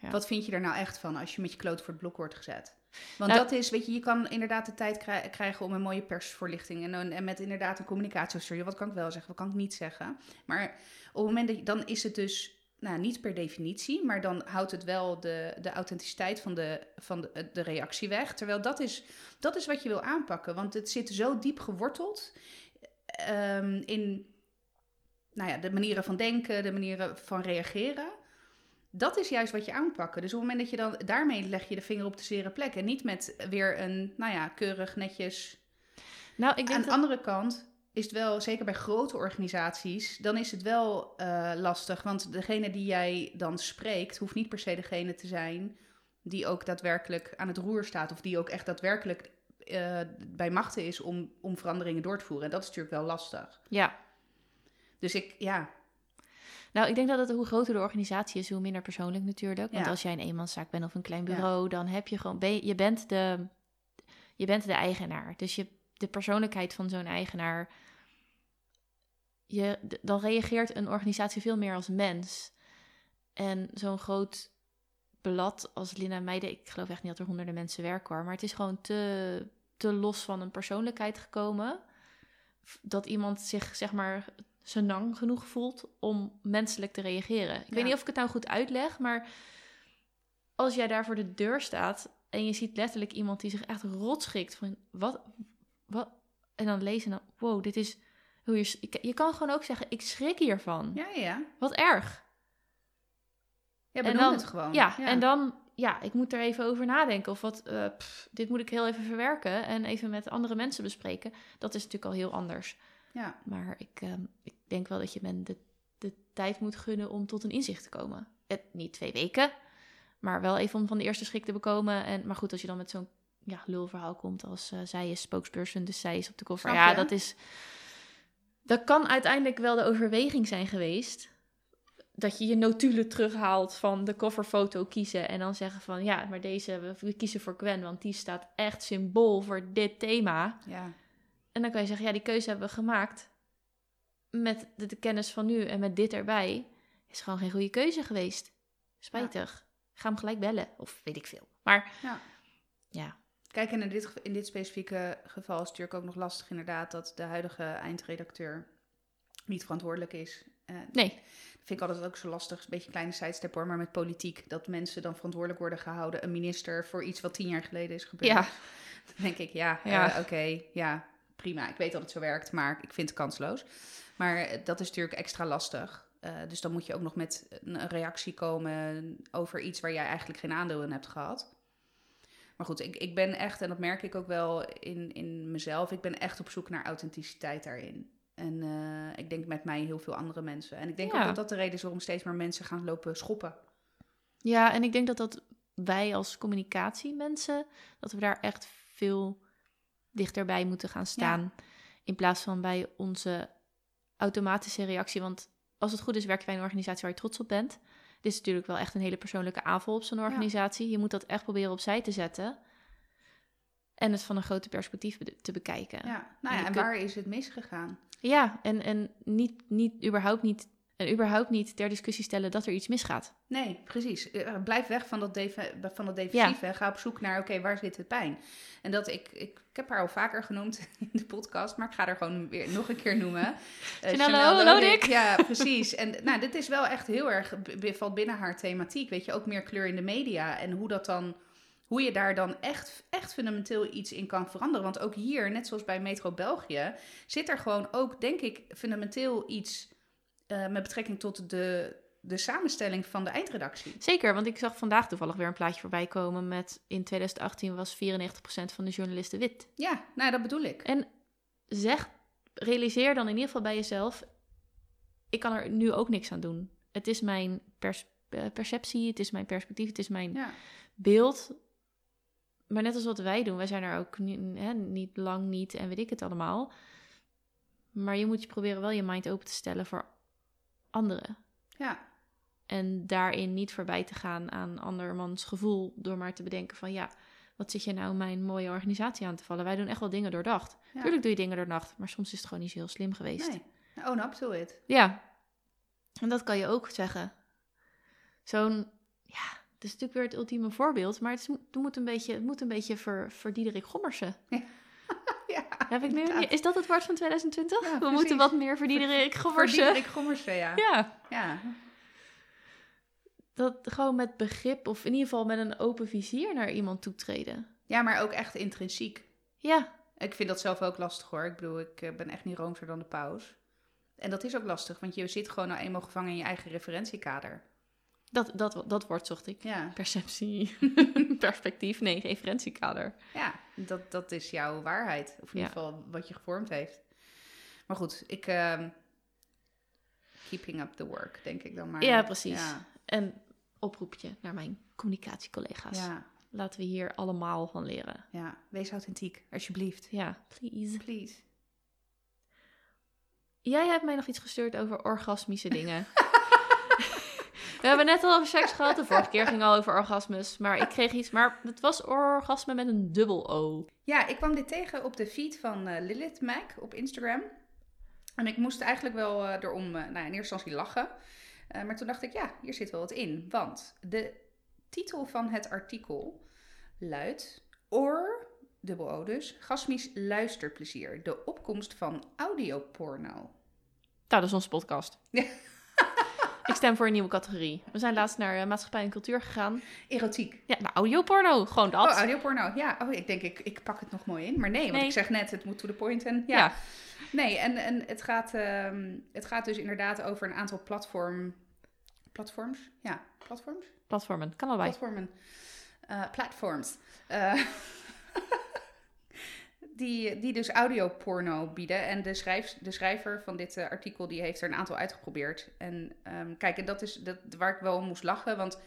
Ja. wat vind je er nou echt van als je met je kloot voor het blok wordt gezet? Want Nou- dat is, weet je, je kan inderdaad de tijd krij- krijgen om een mooie persvoorlichting en, een- en met inderdaad een communicatiestrategie. Wat kan ik wel zeggen, wat kan ik niet zeggen? Maar op het moment dat je, dan is het dus, nou niet per definitie, maar dan houdt het wel de, de authenticiteit van, de, van de, de reactie weg. Terwijl dat is, dat is wat je wil aanpakken, want het zit zo diep geworteld ehm, in nou ja, de manieren van denken, de manieren van reageren. Dat is juist wat je aanpakken. Dus op het moment dat je dan daarmee leg je de vinger op de zere plek. En niet met weer een, nou ja, keurig netjes. nou, ik Aan denk de dat... andere kant is het wel, zeker bij grote organisaties, dan is het wel eh, lastig. Want degene die jij dan spreekt, hoeft niet per se degene te zijn die ook daadwerkelijk aan het roer staat. Of die ook echt daadwerkelijk eh, bij machten is om, om veranderingen door te voeren. En dat is natuurlijk wel lastig. Ja, Dus ik, ja, nou, ik denk dat het hoe groter de organisatie is, hoe minder persoonlijk natuurlijk. Want Ja. als jij een eenmanszaak bent of een klein Ja. bureau, dan heb je gewoon... ben je, je, bent de, je bent de eigenaar. Dus je, de persoonlijkheid van zo'n eigenaar... Je, dan reageert een organisatie veel meer als mens. En zo'n groot blad als Linda Meijden... Ik geloof echt niet dat er honderden mensen werken hoor. Maar het is gewoon te, te los van een persoonlijkheid gekomen. Dat iemand zich, zeg maar, senang genoeg voelt om menselijk te reageren. Ik Ja. weet niet of ik het nou goed uitleg, maar als jij daar voor de deur staat en je ziet letterlijk iemand die zich echt rot schikt van wat, wat, en dan lezen dan, wow, dit is hoe je, je, kan gewoon ook zeggen, ik schrik hiervan. ja, ja. Wat erg. Ja, En benoem dan- het gewoon. Ja, en dan, ja, ik moet er even over nadenken. Of wat, eh, pff, dit moet ik heel even verwerken en even met andere mensen bespreken. Dat is natuurlijk al heel anders. Ja, Maar ik, ehm, ik denk wel dat je men de, de tijd moet gunnen om tot een inzicht te komen. Het, niet twee weken, maar wel even om van de eerste schrik te bekomen. En, maar goed, als je dan met zo'n ja, lulverhaal komt als eh, zij is spokesperson, dus zij is op de koffer. Ja, dat is... Dat kan uiteindelijk wel de overweging zijn geweest. Dat je je notulen terughaalt van de coverfoto kiezen. En dan zeggen van ja, maar deze, we kiezen voor Gwen, want die staat echt symbool voor dit thema. ja. En dan kan je zeggen, ja, die keuze hebben we gemaakt met de, de kennis van nu en met dit erbij. Is gewoon geen goede keuze geweest. Spijtig. Ga hem gelijk bellen. Of weet ik veel. Maar Ja. ja, Kijk, en in dit, in dit specifieke geval is het natuurlijk ook nog lastig inderdaad dat de huidige eindredacteur niet verantwoordelijk is. Eh, nee. Dat vind ik altijd ook zo lastig. Een beetje een kleine sidestep hoor, maar met politiek. Dat mensen dan verantwoordelijk worden gehouden. Een minister voor iets wat tien jaar geleden is gebeurd. Ja, Dan denk ik, ja, Ja. eh, oké, ja, prima. Ik weet dat het zo werkt, maar ik vind het kansloos. Maar eh, dat is natuurlijk extra lastig. Eh, dus dan moet je ook nog met een reactie komen over iets waar jij eigenlijk geen aandeel in hebt gehad. Maar goed, ik, ik ben echt, en dat merk ik ook wel in, in mezelf, ik ben echt op zoek naar authenticiteit daarin. En eh, ik denk met mij heel veel andere mensen. En ik denk Ja. ook dat dat de reden is waarom steeds meer mensen gaan lopen schoppen. Ja, en ik denk dat dat wij als communicatiemensen, dat we daar echt veel dichterbij moeten gaan staan. In plaats van bij onze automatische reactie. Want als het goed is, werk je bij een organisatie waar je trots op bent. Dit is natuurlijk wel echt een hele persoonlijke aanval op zo'n organisatie. Je moet dat echt proberen opzij te zetten. En het van een groter perspectief te bekijken. Ja, nou ja, en waar is het misgegaan? Ja, en, en niet, niet, überhaupt niet, en überhaupt niet ter discussie stellen dat er iets misgaat. Nee, precies. Eh, Blijf weg van dat, defe- van dat defensieve. en Ga op zoek naar, oké, waar zit de pijn? En dat ik, ik, ik heb haar al vaker genoemd in de podcast, maar ik ga haar gewoon weer nog een keer noemen. Eh, Chanel Chanel Lodijk. Lodijk. Ja, precies. En nou, dit is wel echt heel erg, valt binnen haar thematiek. Weet je, ook meer kleur in de media. En hoe dat dan, hoe je daar dan echt, echt fundamenteel iets in kan veranderen. Want ook hier, net zoals bij Metro België, zit er gewoon ook, denk ik, fundamenteel iets eh, met betrekking tot de, de samenstelling van de eindredactie. Zeker, want ik zag vandaag toevallig weer een plaatje voorbij komen met in 2018 was 94% van de journalisten wit. Ja, nou dat bedoel ik. En zeg, realiseer dan in ieder geval bij jezelf, ik kan er nu ook niks aan doen. Het is mijn pers- eh, perceptie, het is mijn perspectief, het is mijn Ja, beeld. Maar net als wat wij doen, wij zijn er ook niet, hè, niet lang niet en weet ik het allemaal. Maar je moet je proberen wel je mind open te stellen voor anderen. ja, En daarin niet voorbij te gaan aan andermans gevoel. Door maar te bedenken van ja, wat zit je nou mijn mooie organisatie aan te vallen? Wij doen echt wel dingen doordacht. ja. Tuurlijk doe je dingen doordacht, maar soms is het gewoon niet zo heel slim geweest. Nee, own up to it. Ja, en dat kan je ook zeggen. Zo'n, ja, het is natuurlijk weer het ultieme voorbeeld, maar het, is, het moet een beetje, het moet een beetje voor, voor Diederik Gommersen. Ja, Heb ik nu, is dat het woord van 2020? Ja, We precies. moeten wat meer voor Diederik Voor Gommersen. Gommersen, ja. Ja, ja. dat gewoon met begrip of in ieder geval met een open vizier naar iemand toetreden. Ja, maar ook echt intrinsiek. Ja, Ik vind dat zelf ook lastig hoor. Ik bedoel, ik eh, ben echt niet roomser dan de paus. En dat is ook lastig, want je zit gewoon nou eenmaal gevangen in je eigen referentiekader. Dat, dat, dat woord zocht ik. Ja, Perceptie, perspectief, nee, referentiekader. ja dat, dat is jouw waarheid. Of in ieder geval wat je gevormd heeft. Maar goed, ik... ehm, keeping up the work, denk ik dan maar. Ja, precies. En oproepje naar mijn communicatiecollega's. ja, Laten we hier allemaal van leren. ja. Wees authentiek, alsjeblieft. Ja, please. Please. Jij hebt mij nog iets gestuurd over orgasmische dingen. We hebben net al over seks gehad. De vorige keer ging al over orgasmes. Maar ik kreeg iets. Maar het was orgasme met een dubbel O. Ja, ik kwam dit tegen op de feed van eh, Lilith Mac op Instagram. En ik moest eigenlijk wel eh, erom, eh, nou, in eerste instantie lachen. Maar toen dacht ik, ja, hier zit wel wat in. Want de titel van het artikel luidt... Oor, dubbel O dus, gasmisch luisterplezier. De opkomst van audioporno. Nou, dat is onze podcast. Ja. ik stem voor een nieuwe categorie. We zijn laatst naar eh, maatschappij en cultuur gegaan. Erotiek. Ja, nou, audioporno. Gewoon dat. Oh, audioporno. Ja, oh, ik denk, ik, ik pak het nog mooi in. Maar nee, want Nee. ik zeg net, het moet to the point. En ja, ja. Nee, en, en het, gaat, ehm, het gaat dus inderdaad over een aantal platform... Platforms? Ja, platforms? platformen. Kan allebei. Platformen. Eh, platforms. Eh, die, die dus audioporno bieden. En de, schrijf, de schrijver van dit eh, artikel die heeft er een aantal uitgeprobeerd. En ehm, kijk, en dat is dat, waar ik wel om moest lachen. Want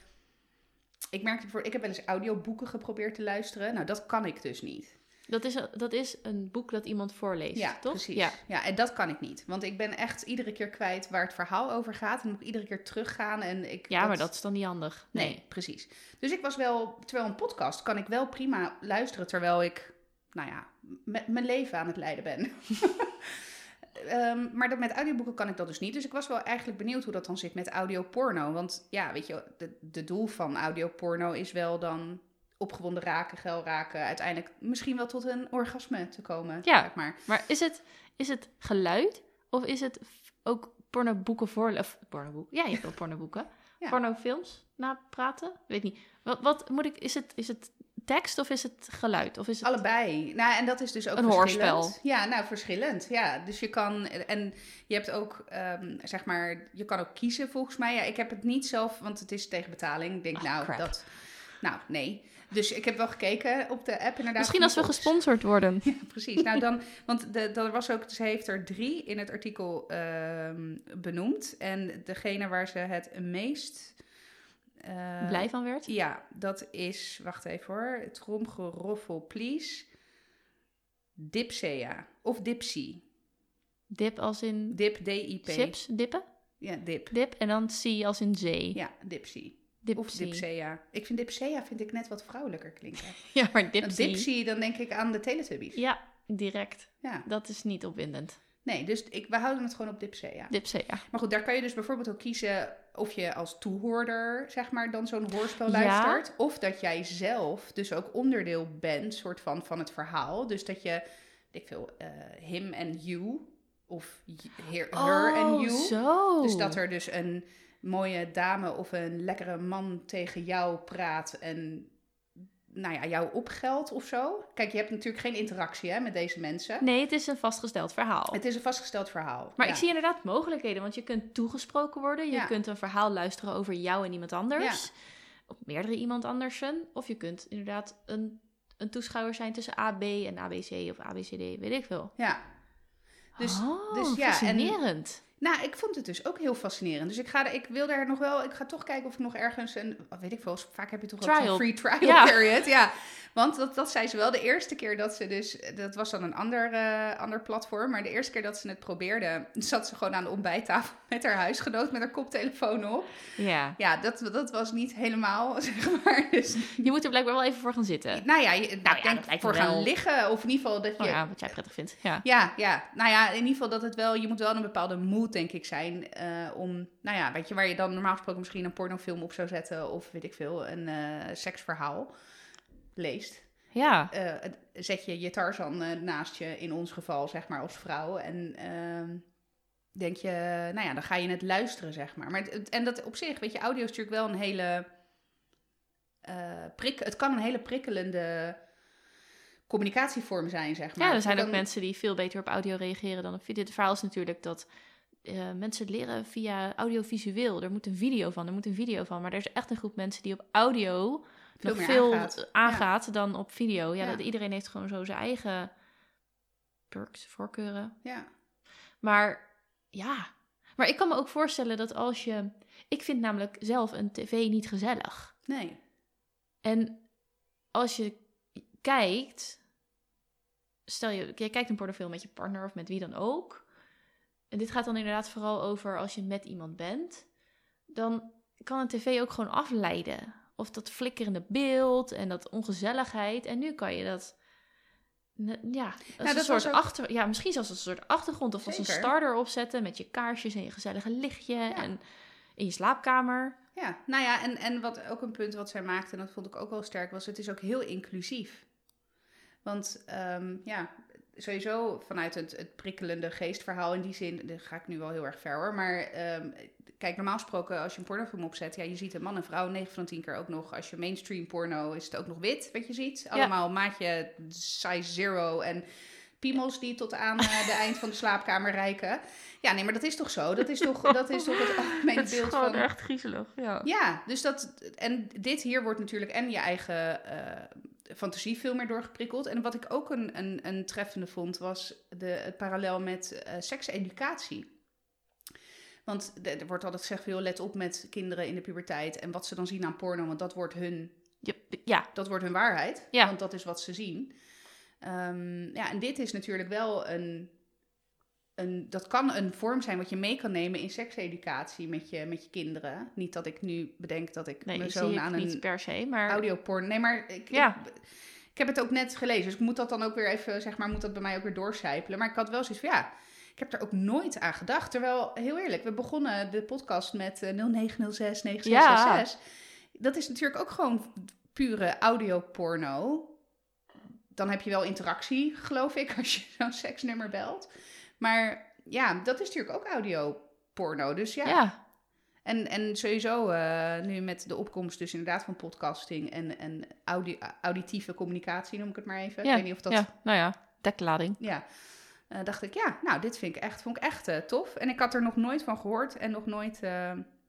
ik merkte voor, ik heb wel eens audioboeken geprobeerd te luisteren. Nou, dat kan ik dus niet. Dat is, een- dat is een boek dat iemand voorleest, Ja, toch? precies. Ja. Ja. en dat kan ik niet. Want ik ben echt iedere keer kwijt waar het verhaal over gaat. En moet ik iedere keer teruggaan. En ik, ja, maar dat is dan niet handig. Nee, precies. Dus ik was wel... Terwijl een podcast kan ik wel prima luisteren... terwijl ik, nou ja, met mijn leven aan het leiden ben. Ehm, maar dat met audioboeken kan ik dat dus niet. Dus ik was wel eigenlijk benieuwd hoe dat dan zit met audioporno. Want ja, weet je, de, de doel van audioporno is wel dan opgewonden raken, geil raken. Uiteindelijk misschien wel tot een orgasme te komen. Ja. Zeg maar. Maar is het, is het geluid of is het ook pornoboeken voor... Of pornoboeken? Ja, je hebt wel pornoboeken. Ja. Pornofilms napraten? Weet niet. Wat, wat moet ik... Is het, is het tekst of is het geluid? Of is het... Allebei. Nou, en dat is dus ook Een verschillend. hoorspel. Ja, nou, verschillend. Ja, dus je kan... En je hebt ook, ehm, zeg maar... Je kan ook kiezen, volgens mij. Ja, ik heb het niet zelf, want het is tegen betaling. Ik denk, Oh, nou, crap. dat... Nou, nee. Dus ik heb wel gekeken op de app inderdaad. Misschien als we gesponsord worden. Ja, precies. Nou dan, want de, er was ook, ze heeft er drie in het artikel ehm, benoemd. En degene waar ze het meest... eh, Blij van werd. Ja, dat is, wacht even hoor, tromgeroffel please. Dipsea of Dipsy. Dip als in Dip, D-I-P. chips, dippen. Ja, dip. Dip en dan C als in zee. Ja, Dipsy. Dipsy. Of Dipsea. Ik vind Dipsea vind ik net wat vrouwelijker klinken. Ja, maar dipsy. Dipsy, dan denk ik aan de Teletubbies. Ja, direct. Ja. Dat is niet opwindend. Nee, dus ik, we houden het gewoon op Dipsea. Dipsy, ja. Maar goed, daar kan je dus bijvoorbeeld ook kiezen of je als toehoorder, zeg maar, dan zo'n hoorspel Ja. luistert. Of dat jij zelf dus ook onderdeel bent, soort van, van het verhaal. Dus dat je, ik veel, eh him en you, of her, her en Oh, you. zo. Dus dat er dus een mooie dame of een lekkere man tegen jou praat en nou ja, jou opgeldt of zo. Kijk, je hebt natuurlijk geen interactie hè, met deze mensen. Nee, het is een vastgesteld verhaal. Het is een vastgesteld verhaal. Maar ja. ik zie inderdaad mogelijkheden, want je kunt toegesproken worden. Je Ja. kunt een verhaal luisteren over jou en iemand anders. Of meerdere iemand andersen. Of je kunt inderdaad een, een toeschouwer zijn tussen AB en ABC of ABCD, weet ik veel. Ja. Dus, oh, dus ja, en fascinerend. Nou, ik vond het dus ook heel fascinerend. Dus ik, ga er, ik wil daar nog wel... Ik ga toch kijken of ik nog ergens een... Weet ik veel, vaak heb je toch Trial. zo'n free trial Ja. period. Ja, want dat, dat zei ze wel. De eerste keer dat ze dus... Dat was dan een ander, eh, ander platform. Maar de eerste keer dat ze het probeerde... zat ze gewoon aan de ontbijttafel met haar huisgenoot... met haar koptelefoon op. Ja. Ja, dat, dat was niet helemaal, zeg maar. Dus, Je moet er blijkbaar wel even voor gaan zitten. nou ja, je, nou, ja, ik denk voor gaan wel. liggen. Of in ieder geval dat je... Oh ja, wat jij prettig vindt. Ja. Ja, ja. Nou ja, in ieder geval dat het wel... Je moet wel een bepaalde denk ik, zijn... eh, om, nou ja, weet je, waar je dan normaal gesproken misschien een pornofilm op zou zetten... of weet ik veel, een eh, seksverhaal leest. Ja. Eh, zet je je Tarzan naast je, in ons geval, zeg maar, als vrouw. En ehm, denk je, nou ja, dan ga je het luisteren, zeg maar. maar het- en dat op zich, weet je, audio is natuurlijk wel een hele... prik, het kan een hele prikkelende communicatievorm zijn, zeg maar. Ja, er zijn ook mensen die veel beter op audio reageren dan op video. Het verhaal is natuurlijk dat eh, mensen leren via audiovisueel. Er moet een video van, er moet een video van. Maar er is echt een groep mensen die op audio Veel nog veel aangaat. aangaat, dan op video. Ja, Ja. Dat, iedereen heeft gewoon zo zijn eigen perks, voorkeuren. Ja, Maar ja, maar ik kan me ook voorstellen dat als je... Ik vind namelijk zelf een tv niet gezellig. nee. En als je kijkt, stel je, je kijkt een pornofilm met je partner of met wie dan ook. En dit gaat dan inderdaad vooral over als je met iemand bent. Dan kan een tv ook gewoon afleiden. Of dat flikkerende beeld en dat ongezelligheid. En nu kan je dat. Ja, als dat een soort ook- achter, ja, misschien zelfs als een soort achtergrond of als een starter opzetten met je kaarsjes en je gezellige lichtje en in je slaapkamer. Ja, nou ja, en, en wat ook een punt wat zij maakte, en dat vond ik ook wel sterk, was het is ook heel inclusief. Want ehm, ja, sowieso vanuit het, het prikkelende geestverhaal in die zin, daar ga ik nu wel heel erg ver hoor, maar ehm, kijk, normaal gesproken als je een pornofilm opzet, ja, je ziet een man en vrouw 9 van de 10 keer ook nog, als je mainstream porno is het ook nog wit, wat je ziet. Allemaal maatje size zero en piemels die tot aan eh, de eind van de slaapkamer reiken. Ja, nee, maar dat is toch zo? Dat is toch, dat is toch het algemene Het is beeld gewoon van... echt griezelig. Ja. Ja, dus dat. En dit hier wordt natuurlijk en je eigen eh, fantasie veel meer doorgeprikkeld. En wat ik ook een, een, een treffende vond, was de, het parallel met eh sekseducatie. Want er wordt altijd gezegd, veel let op met kinderen in de puberteit en wat ze dan zien aan porno, want dat wordt hun, ja, dat wordt hun waarheid. Ja. Want dat is wat ze zien. Ehm, ja, en dit is natuurlijk wel een, een. Dat kan een vorm zijn wat je mee kan nemen in sekseducatie met je, met je kinderen. Niet dat ik nu bedenk dat ik nee, mijn zoon aan niet een per se, maar... audioporn. Nee, maar ik, Ja. ik, ik heb het ook net gelezen. Dus ik moet dat dan ook weer even, zeg maar, moet dat bij mij ook weer doorcijpelen. Maar ik had wel zoiets van ja. Ik heb er ook nooit aan gedacht. Terwijl, heel eerlijk, we begonnen de podcast met eh, 0906 9666. Dat is natuurlijk ook gewoon pure audioporno. Dan heb je wel interactie, geloof ik, als je zo'n seksnummer belt. Maar ja, dat is natuurlijk ook audioporno. Dus ja. ja. En, en sowieso eh, nu met de opkomst dus inderdaad van podcasting en, en audi auditieve communicatie, noem ik het maar even. Ja, Ik weet niet of dat... ja, nou ja, deklading. Ja, Eh, dacht ik, ja, nou, dit vind ik echt, vond ik echt eh, tof. En ik had er nog nooit van gehoord en nog nooit,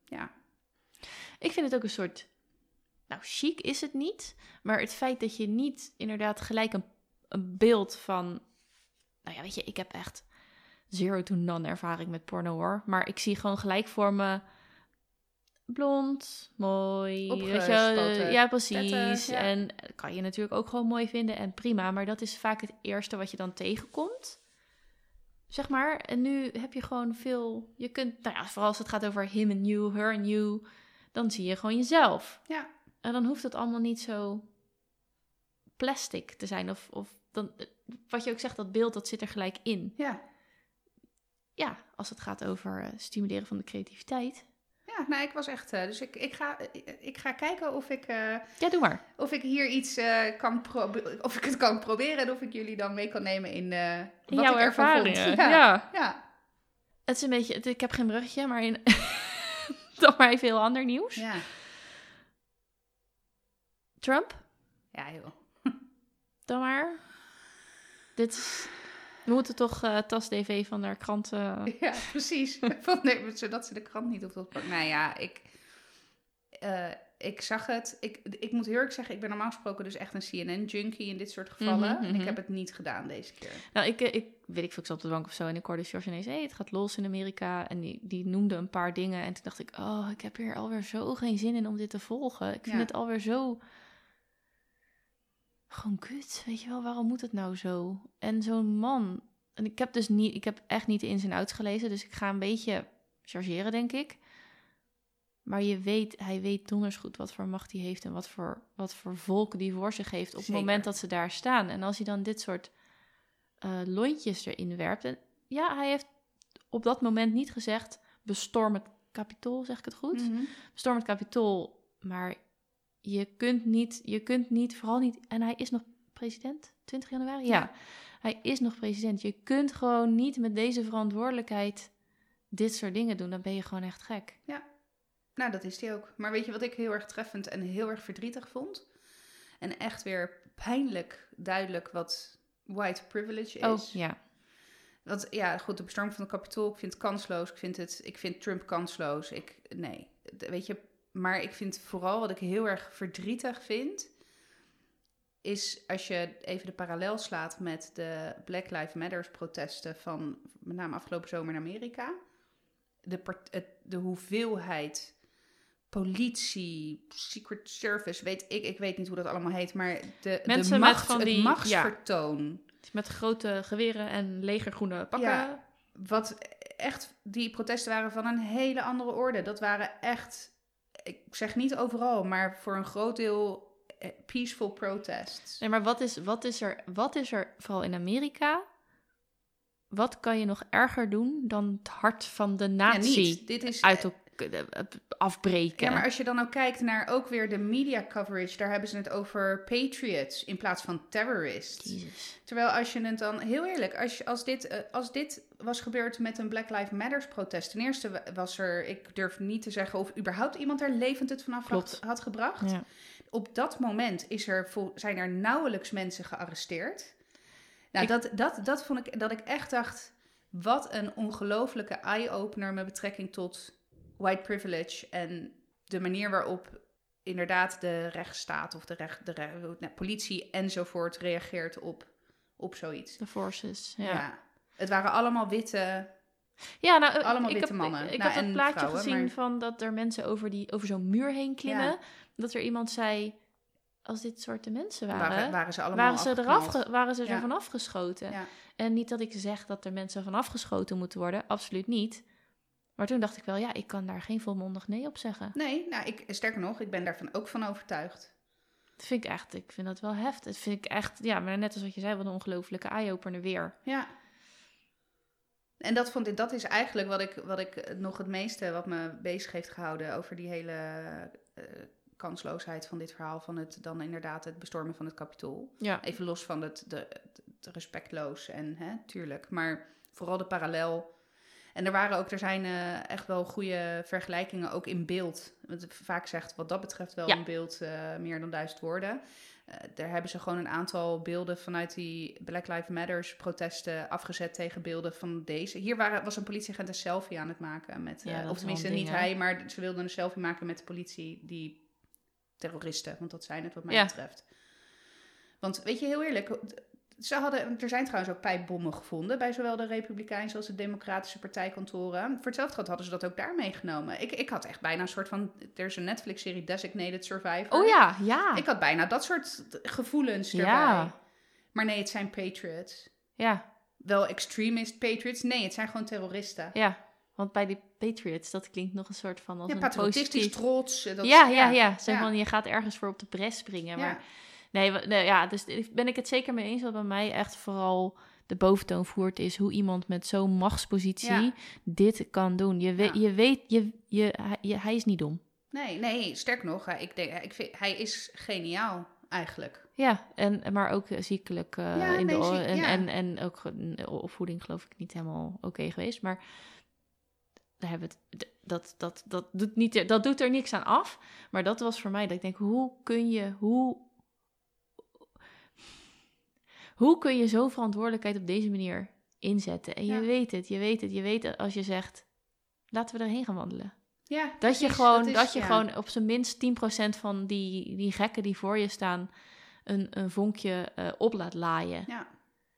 ja, Ik vind het ook een soort nou, chic is het niet. Maar het feit dat je niet inderdaad gelijk een, een beeld van. Nou ja, weet je, ik heb echt zero to none ervaring met porno hoor. Maar ik zie gewoon gelijk voor me blond, mooi. Weet je, ja, precies. tetten, ja. En kan je natuurlijk ook gewoon mooi vinden en prima. Maar dat is vaak het eerste wat je dan tegenkomt. Zeg maar. En nu heb je gewoon veel. Je kunt, nou ja, vooral als het gaat over him en you, her en you. Dan zie je gewoon jezelf. Ja. En dan hoeft het allemaal niet zo plastic te zijn. Of, of dan, wat je ook zegt, dat beeld dat zit er gelijk in. Ja. Ja, als het gaat over eh, stimuleren van de creativiteit. Ja, nou, ik was echt. eh, dus ik, ik, ga, ik ga kijken of ik, eh, Ja, doe maar. of ik hier iets eh, kan proberen. Of ik het kan proberen en of ik jullie dan mee kan nemen in. eh In wat jouw ik ervan vond. ervaringen. Ja. ja. ja. Het is een beetje, ik heb geen bruggetje, maar in, dan maar even heel ander nieuws. Ja. Trump, Ja, joh. dan maar. Dit is, we moeten toch eh Tas DV van de krant. eh, Ja, precies. Van, nee, zodat ze de krant niet op dat. Nou ja, ik, eh, ik zag het. Ik, ik moet heel eerlijk zeggen, ik ben normaal gesproken dus echt een CNN-junkie in dit soort gevallen. Mhm, En ik mhm. heb het niet gedaan deze keer. Nou, ik, eh, ik weet ik veel, ik zat op de bank of zo en ik hoorde George ineens, hey, het gaat los in Amerika. En die, die noemde een paar dingen en toen dacht ik, oh, ik heb hier alweer zo geen zin in om dit te volgen. Ik vind Ja. het alweer zo, gewoon kut, weet je wel, waarom moet het nou zo? En zo'n man, en ik heb dus niet, ik heb echt niet de ins en outs gelezen, dus ik ga een beetje chargeren, denk ik. Maar je weet, hij weet donders goed wat voor macht hij heeft en wat voor, wat voor volk die voor zich heeft op Zeker. het moment dat ze daar staan. En als hij dan dit soort eh, lontjes erin werpt. En ja, hij heeft op dat moment niet gezegd: bestorm het kapitool, zeg ik het goed? Mhm. Bestorm het kapitool. Maar je kunt niet, je kunt niet, vooral niet. En hij is nog president, 20 januari? Ja, Ja. hij is nog president. Je kunt gewoon niet met deze verantwoordelijkheid dit soort dingen doen. Dan ben je gewoon echt gek. Nou, dat is die ook. Maar weet je wat ik heel erg treffend en heel erg verdrietig vond? En echt weer pijnlijk duidelijk wat white privilege is. Oh ja. Want ja, goed, de bestorming van het kapitool, ik vind het kansloos. Ik vind, het, ik vind Trump kansloos. Ik, nee, weet je, maar ik vind vooral wat ik heel erg verdrietig vind, is als je even de parallel slaat met de Black Lives Matter protesten van met name afgelopen zomer in Amerika. De, part- het, de hoeveelheid politie, secret service, weet ik, ik weet niet hoe dat allemaal heet, maar de, Mensen de met macht, van het die- ja. machtsvertoon. Met grote geweren en legergroene pakken. Ja. Wat echt, die protesten waren van een hele andere orde. Dat waren echt, ik zeg niet overal, maar voor een groot deel eh, peaceful protests. Nee, maar wat is, wat, is er, wat is er, vooral in Amerika, wat kan je nog erger doen dan het hart van de natie. Dit is, uit elkaar afbreken? ja, maar als je dan ook kijkt naar ook weer de media coverage, daar hebben ze het over patriots in plaats van terrorists. Jezus. Terwijl als je het dan, heel eerlijk, als, als, dit, eh, als dit was gebeurd met een Black Lives Matter protest, ten eerste wa- was er, ik durf niet te zeggen of überhaupt iemand er levend het vanaf had, had gebracht. Ja. Op dat moment is er, zijn er nauwelijks mensen gearresteerd. Nou, Ik- dat, dat, dat vond ik, dat ik echt dacht, wat een ongelofelijke eye-opener met betrekking tot white privilege en de manier waarop inderdaad de rechtsstaat of de, recht, de nou, politie enzovoort reageert op, op zoiets. De forces, Ja. ja. Het waren allemaal witte. Ja, nou, eh, Allemaal ik witte heb, mannen. Ik, ik Nou, had een en plaatje vrouwen, gezien maar- van dat er mensen over, die, over zo'n muur heen klimmen. Ja. Dat er iemand zei, als dit soorten mensen waren, Waren, waren, waren ze allemaal ze, eraf, waren ze Ja. er vanaf geschoten. Ja. En niet dat ik zeg dat er mensen vanaf geschoten moeten worden, absoluut niet. Maar toen dacht ik wel, ja, ik kan daar geen volmondig nee op zeggen. Nee, nou, ik, sterker nog, ik ben daarvan ook van overtuigd. Dat vind ik echt, ik vind dat wel heftig. Dat vind ik echt, ja, maar net als wat je zei, wat een ongelofelijke eye-opener weer. Ja. En dat, vond ik, dat is eigenlijk wat ik, wat ik nog het meeste wat me bezig heeft gehouden over die hele eh, kansloosheid van dit verhaal. Van het dan inderdaad het bestormen van het kapitool. Ja, Even los van het, de, het respectloos en hè, tuurlijk. Maar vooral de parallel. En er waren ook, er zijn eh, echt wel goede vergelijkingen ook in beeld. Want vaak zegt wat dat betreft wel Ja. in beeld eh, meer dan duizend woorden. Eh, daar hebben ze gewoon een aantal beelden vanuit die Black Lives Matters protesten afgezet tegen beelden van deze. Hier waren, was een politieagent een selfie aan het maken met, Ja, of tenminste niet ding, hij, maar ze wilden een selfie maken met de politie die terroristen, want dat zijn het wat mij Ja. betreft. Want weet je, heel eerlijk, ze hadden, er zijn trouwens ook pijpbommen gevonden bij zowel de Republikeinse als de Democratische partijkantoren. Voor hetzelfde geld hadden ze dat ook daar meegenomen. Ik, ik had echt bijna een soort van, er is een Netflix-serie Designated Survivor. Oh ja, ja. Ik had bijna dat soort gevoelens erbij. Ja. Maar nee, het zijn patriots. Ja, Wel extremist patriots? Nee, het zijn gewoon terroristen. ja. Want bij die Patriots, dat klinkt nog een soort van als Ja, een patriotistisch positief... trots. eh, Dat, ja, ja, ja. Ja. van, je gaat ergens voor op de bres springen. Maar nee, nee, ja, dus ben ik het zeker mee eens. Wat bij mij echt vooral de boventoon voert, is hoe iemand met zo'n machtspositie Ja. dit kan doen. Je, weet, Ja. je weet, je, je, hij, hij is niet dom. Nee, nee, sterk nog. hij- Ik denk, ik vind, hij is geniaal eigenlijk. Ja, en, maar ook eh, ziekelijk eh, Ja, in nee, de, ziek- en, en, en ook opvoeding geloof ik niet helemaal oké geweest. Maar daar hebben we het, dat, dat, dat, doet niet, dat doet er niks aan af. Maar dat was voor mij dat ik denk, hoe kun je, hoe, hoe kun je zo'n verantwoordelijkheid op deze manier inzetten? En je weet het, je weet het, je weet het als je zegt, laten we erheen gaan wandelen. Ja, Dat precies, je gewoon, dat, is- je ja. gewoon op zijn minst 10% van die, die gekken die voor je staan, een, een vonkje eh, op laat laaien. Ja,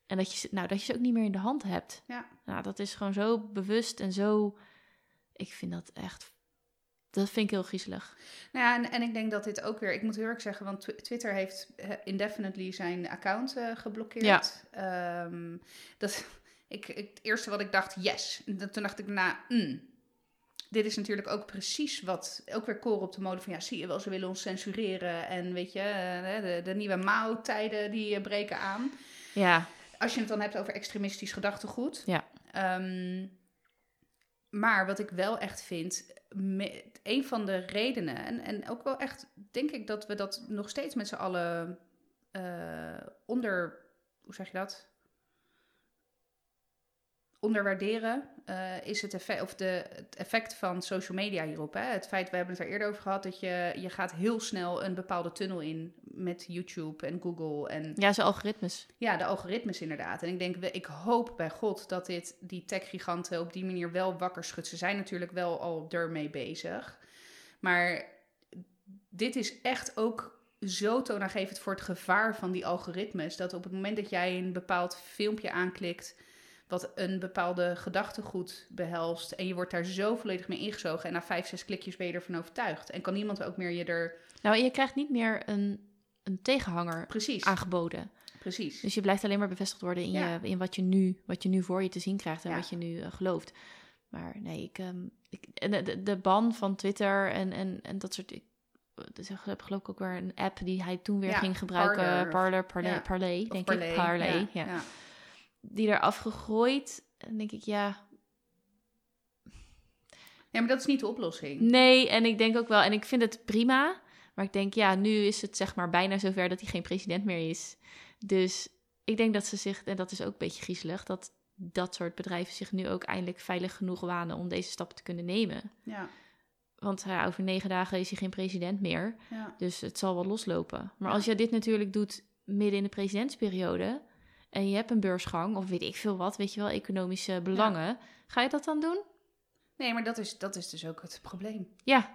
En dat je, ze- nou, dat je ze ook niet meer in de hand hebt. ja. Nou, dat is gewoon zo bewust en zo. Ik vind dat echt. Dat vind ik heel griezelig. Nou ja, en, en ik denk dat dit ook weer... Ik moet heel erg zeggen, want Twi- Twitter heeft indefinitely zijn account eh, geblokkeerd. Ehm, dat, ik, ik, het eerste wat ik dacht, yes. En toen dacht ik na, dit is natuurlijk ook precies wat... Ook weer koren op de mode van, ja, zie je wel, ze willen ons censureren. En weet je, eh, de, de nieuwe Mao-tijden die eh, breken aan. Ja, Als je het dan hebt over extremistisch gedachtegoed. Ja. Ehm, maar wat ik wel echt vind, een van de redenen, en, en ook wel echt, denk ik dat we dat nog steeds met z'n allen eh, onder, hoe zeg je dat? Onderwaarderen eh, is het effect, of de, het effect van social media hierop. Hè? Het feit, we hebben het er eerder over gehad, dat je, je gaat heel snel een bepaalde tunnel in met YouTube en Google en ja, zo algoritmes. ja, de algoritmes inderdaad. En ik denk, ik hoop bij God dat dit die tech-giganten op die manier wel wakker schudt. Ze zijn natuurlijk wel al ermee bezig. Maar dit is echt ook zo toonaangevend voor het gevaar van die algoritmes. Dat op het moment dat jij een bepaald filmpje aanklikt. Wat een bepaalde gedachtegoed behelst. en je wordt daar zo volledig mee ingezogen. en na vijf, zes klikjes ben je ervan overtuigd. En kan niemand ook meer je er. Nou, en je krijgt niet meer een, een tegenhanger Precies. aangeboden. Precies. Dus je blijft alleen maar bevestigd worden in, Ja. je, in wat, je nu, wat je nu voor je te zien krijgt en Ja. wat je nu eh, gelooft. Maar nee, ik, ehm, ik en de, de, ban van Twitter en, en, en dat soort. Ik, dus ik heb geloof ik ook weer een app die hij toen weer Ja, ging gebruiken. Parler. Parler, Parler, denk Parley, ik. Parley, ja. Die er afgegooid. En denk ik, ja, Ja, maar dat is niet de oplossing. Nee, en ik denk ook wel, en ik vind het prima. Maar ik denk, ja, nu is het zeg maar bijna zover dat hij geen president meer is. Dus ik denk dat ze zich, en dat is ook een beetje griezelig, dat dat soort bedrijven zich nu ook eindelijk veilig genoeg wanen om deze stappen te kunnen nemen. Ja, Want ja, over negen dagen is hij geen president meer. ja. Dus het zal wel loslopen. Maar Ja. als je dit natuurlijk doet midden in de presidentsperiode. En je hebt een beursgang, of weet ik veel wat, weet je wel, economische belangen. Ga je dat dan doen? Nee, maar dat is, dat is dus ook het probleem. Ja.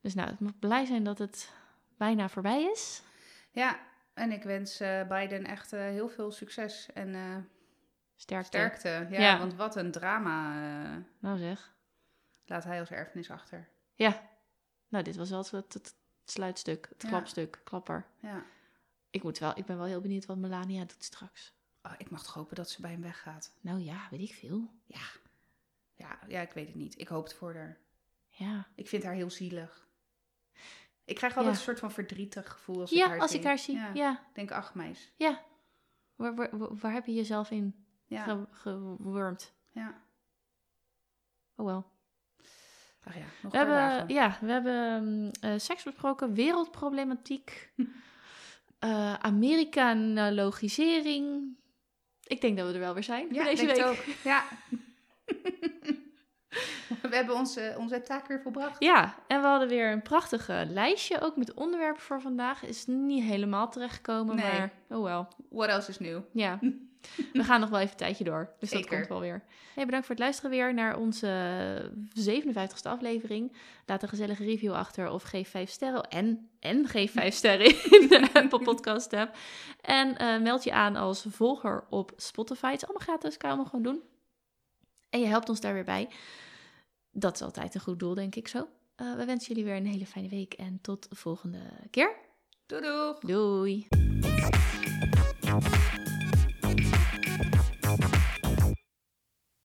Dus nou, ik mag blij zijn dat het bijna voorbij is. Ja, en ik wens eh, Biden echt eh, heel veel succes en eh, Sterkte. sterkte. Ja, Ja. want wat een drama Nou zeg. laat hij als erfenis achter. Ja. Nou, dit was wel het, het, het sluitstuk, het Ja. klapstuk, klapper. Ja. Ik, moet wel, ik ben wel heel benieuwd wat Melania doet straks. Oh, ik mag toch hopen dat ze bij hem weggaat. Nou ja, weet ik veel. Ja. Ja, ja, ik weet het niet. Ik hoop het voor haar. Ja, Ik vind haar heel zielig. Ik krijg altijd Ja. een soort van verdrietig gevoel als ik ja haar als zie. ik haar zie. Ja. Ja, Ik denk, ach meis. ja. Waar, waar, heb je jezelf in Ja, ge- gewurmd? ja. Oh wel. Ach ja, nog We hebben, dagen. ja, we hebben mm, eh, seks besproken, wereldproblematiek, eh Amerikanologisering. Ik denk dat we er wel weer zijn Ja, voor deze week. ook. Ja. We hebben onze, onze taak weer volbracht. Ja, en we hadden weer een prachtige lijstje, ook met onderwerpen voor vandaag. Is niet helemaal terechtgekomen, Nee. maar oh wel. What else is new? Ja, We gaan nog wel even een tijdje door. Dus dat komt wel weer. Hey, bedankt voor het luisteren weer naar onze 57ste aflevering. Laat een gezellige review achter of geef 5 sterren. En, en geef 5 sterren in de Apple Podcast app. En eh, meld je aan als volger op Spotify. Het is allemaal gratis, kan je allemaal gewoon doen. En je helpt ons daar weer bij. Dat is altijd een goed doel, denk ik zo. Eh, we wensen jullie weer een hele fijne week en tot de volgende keer. Doei doeg! Doei!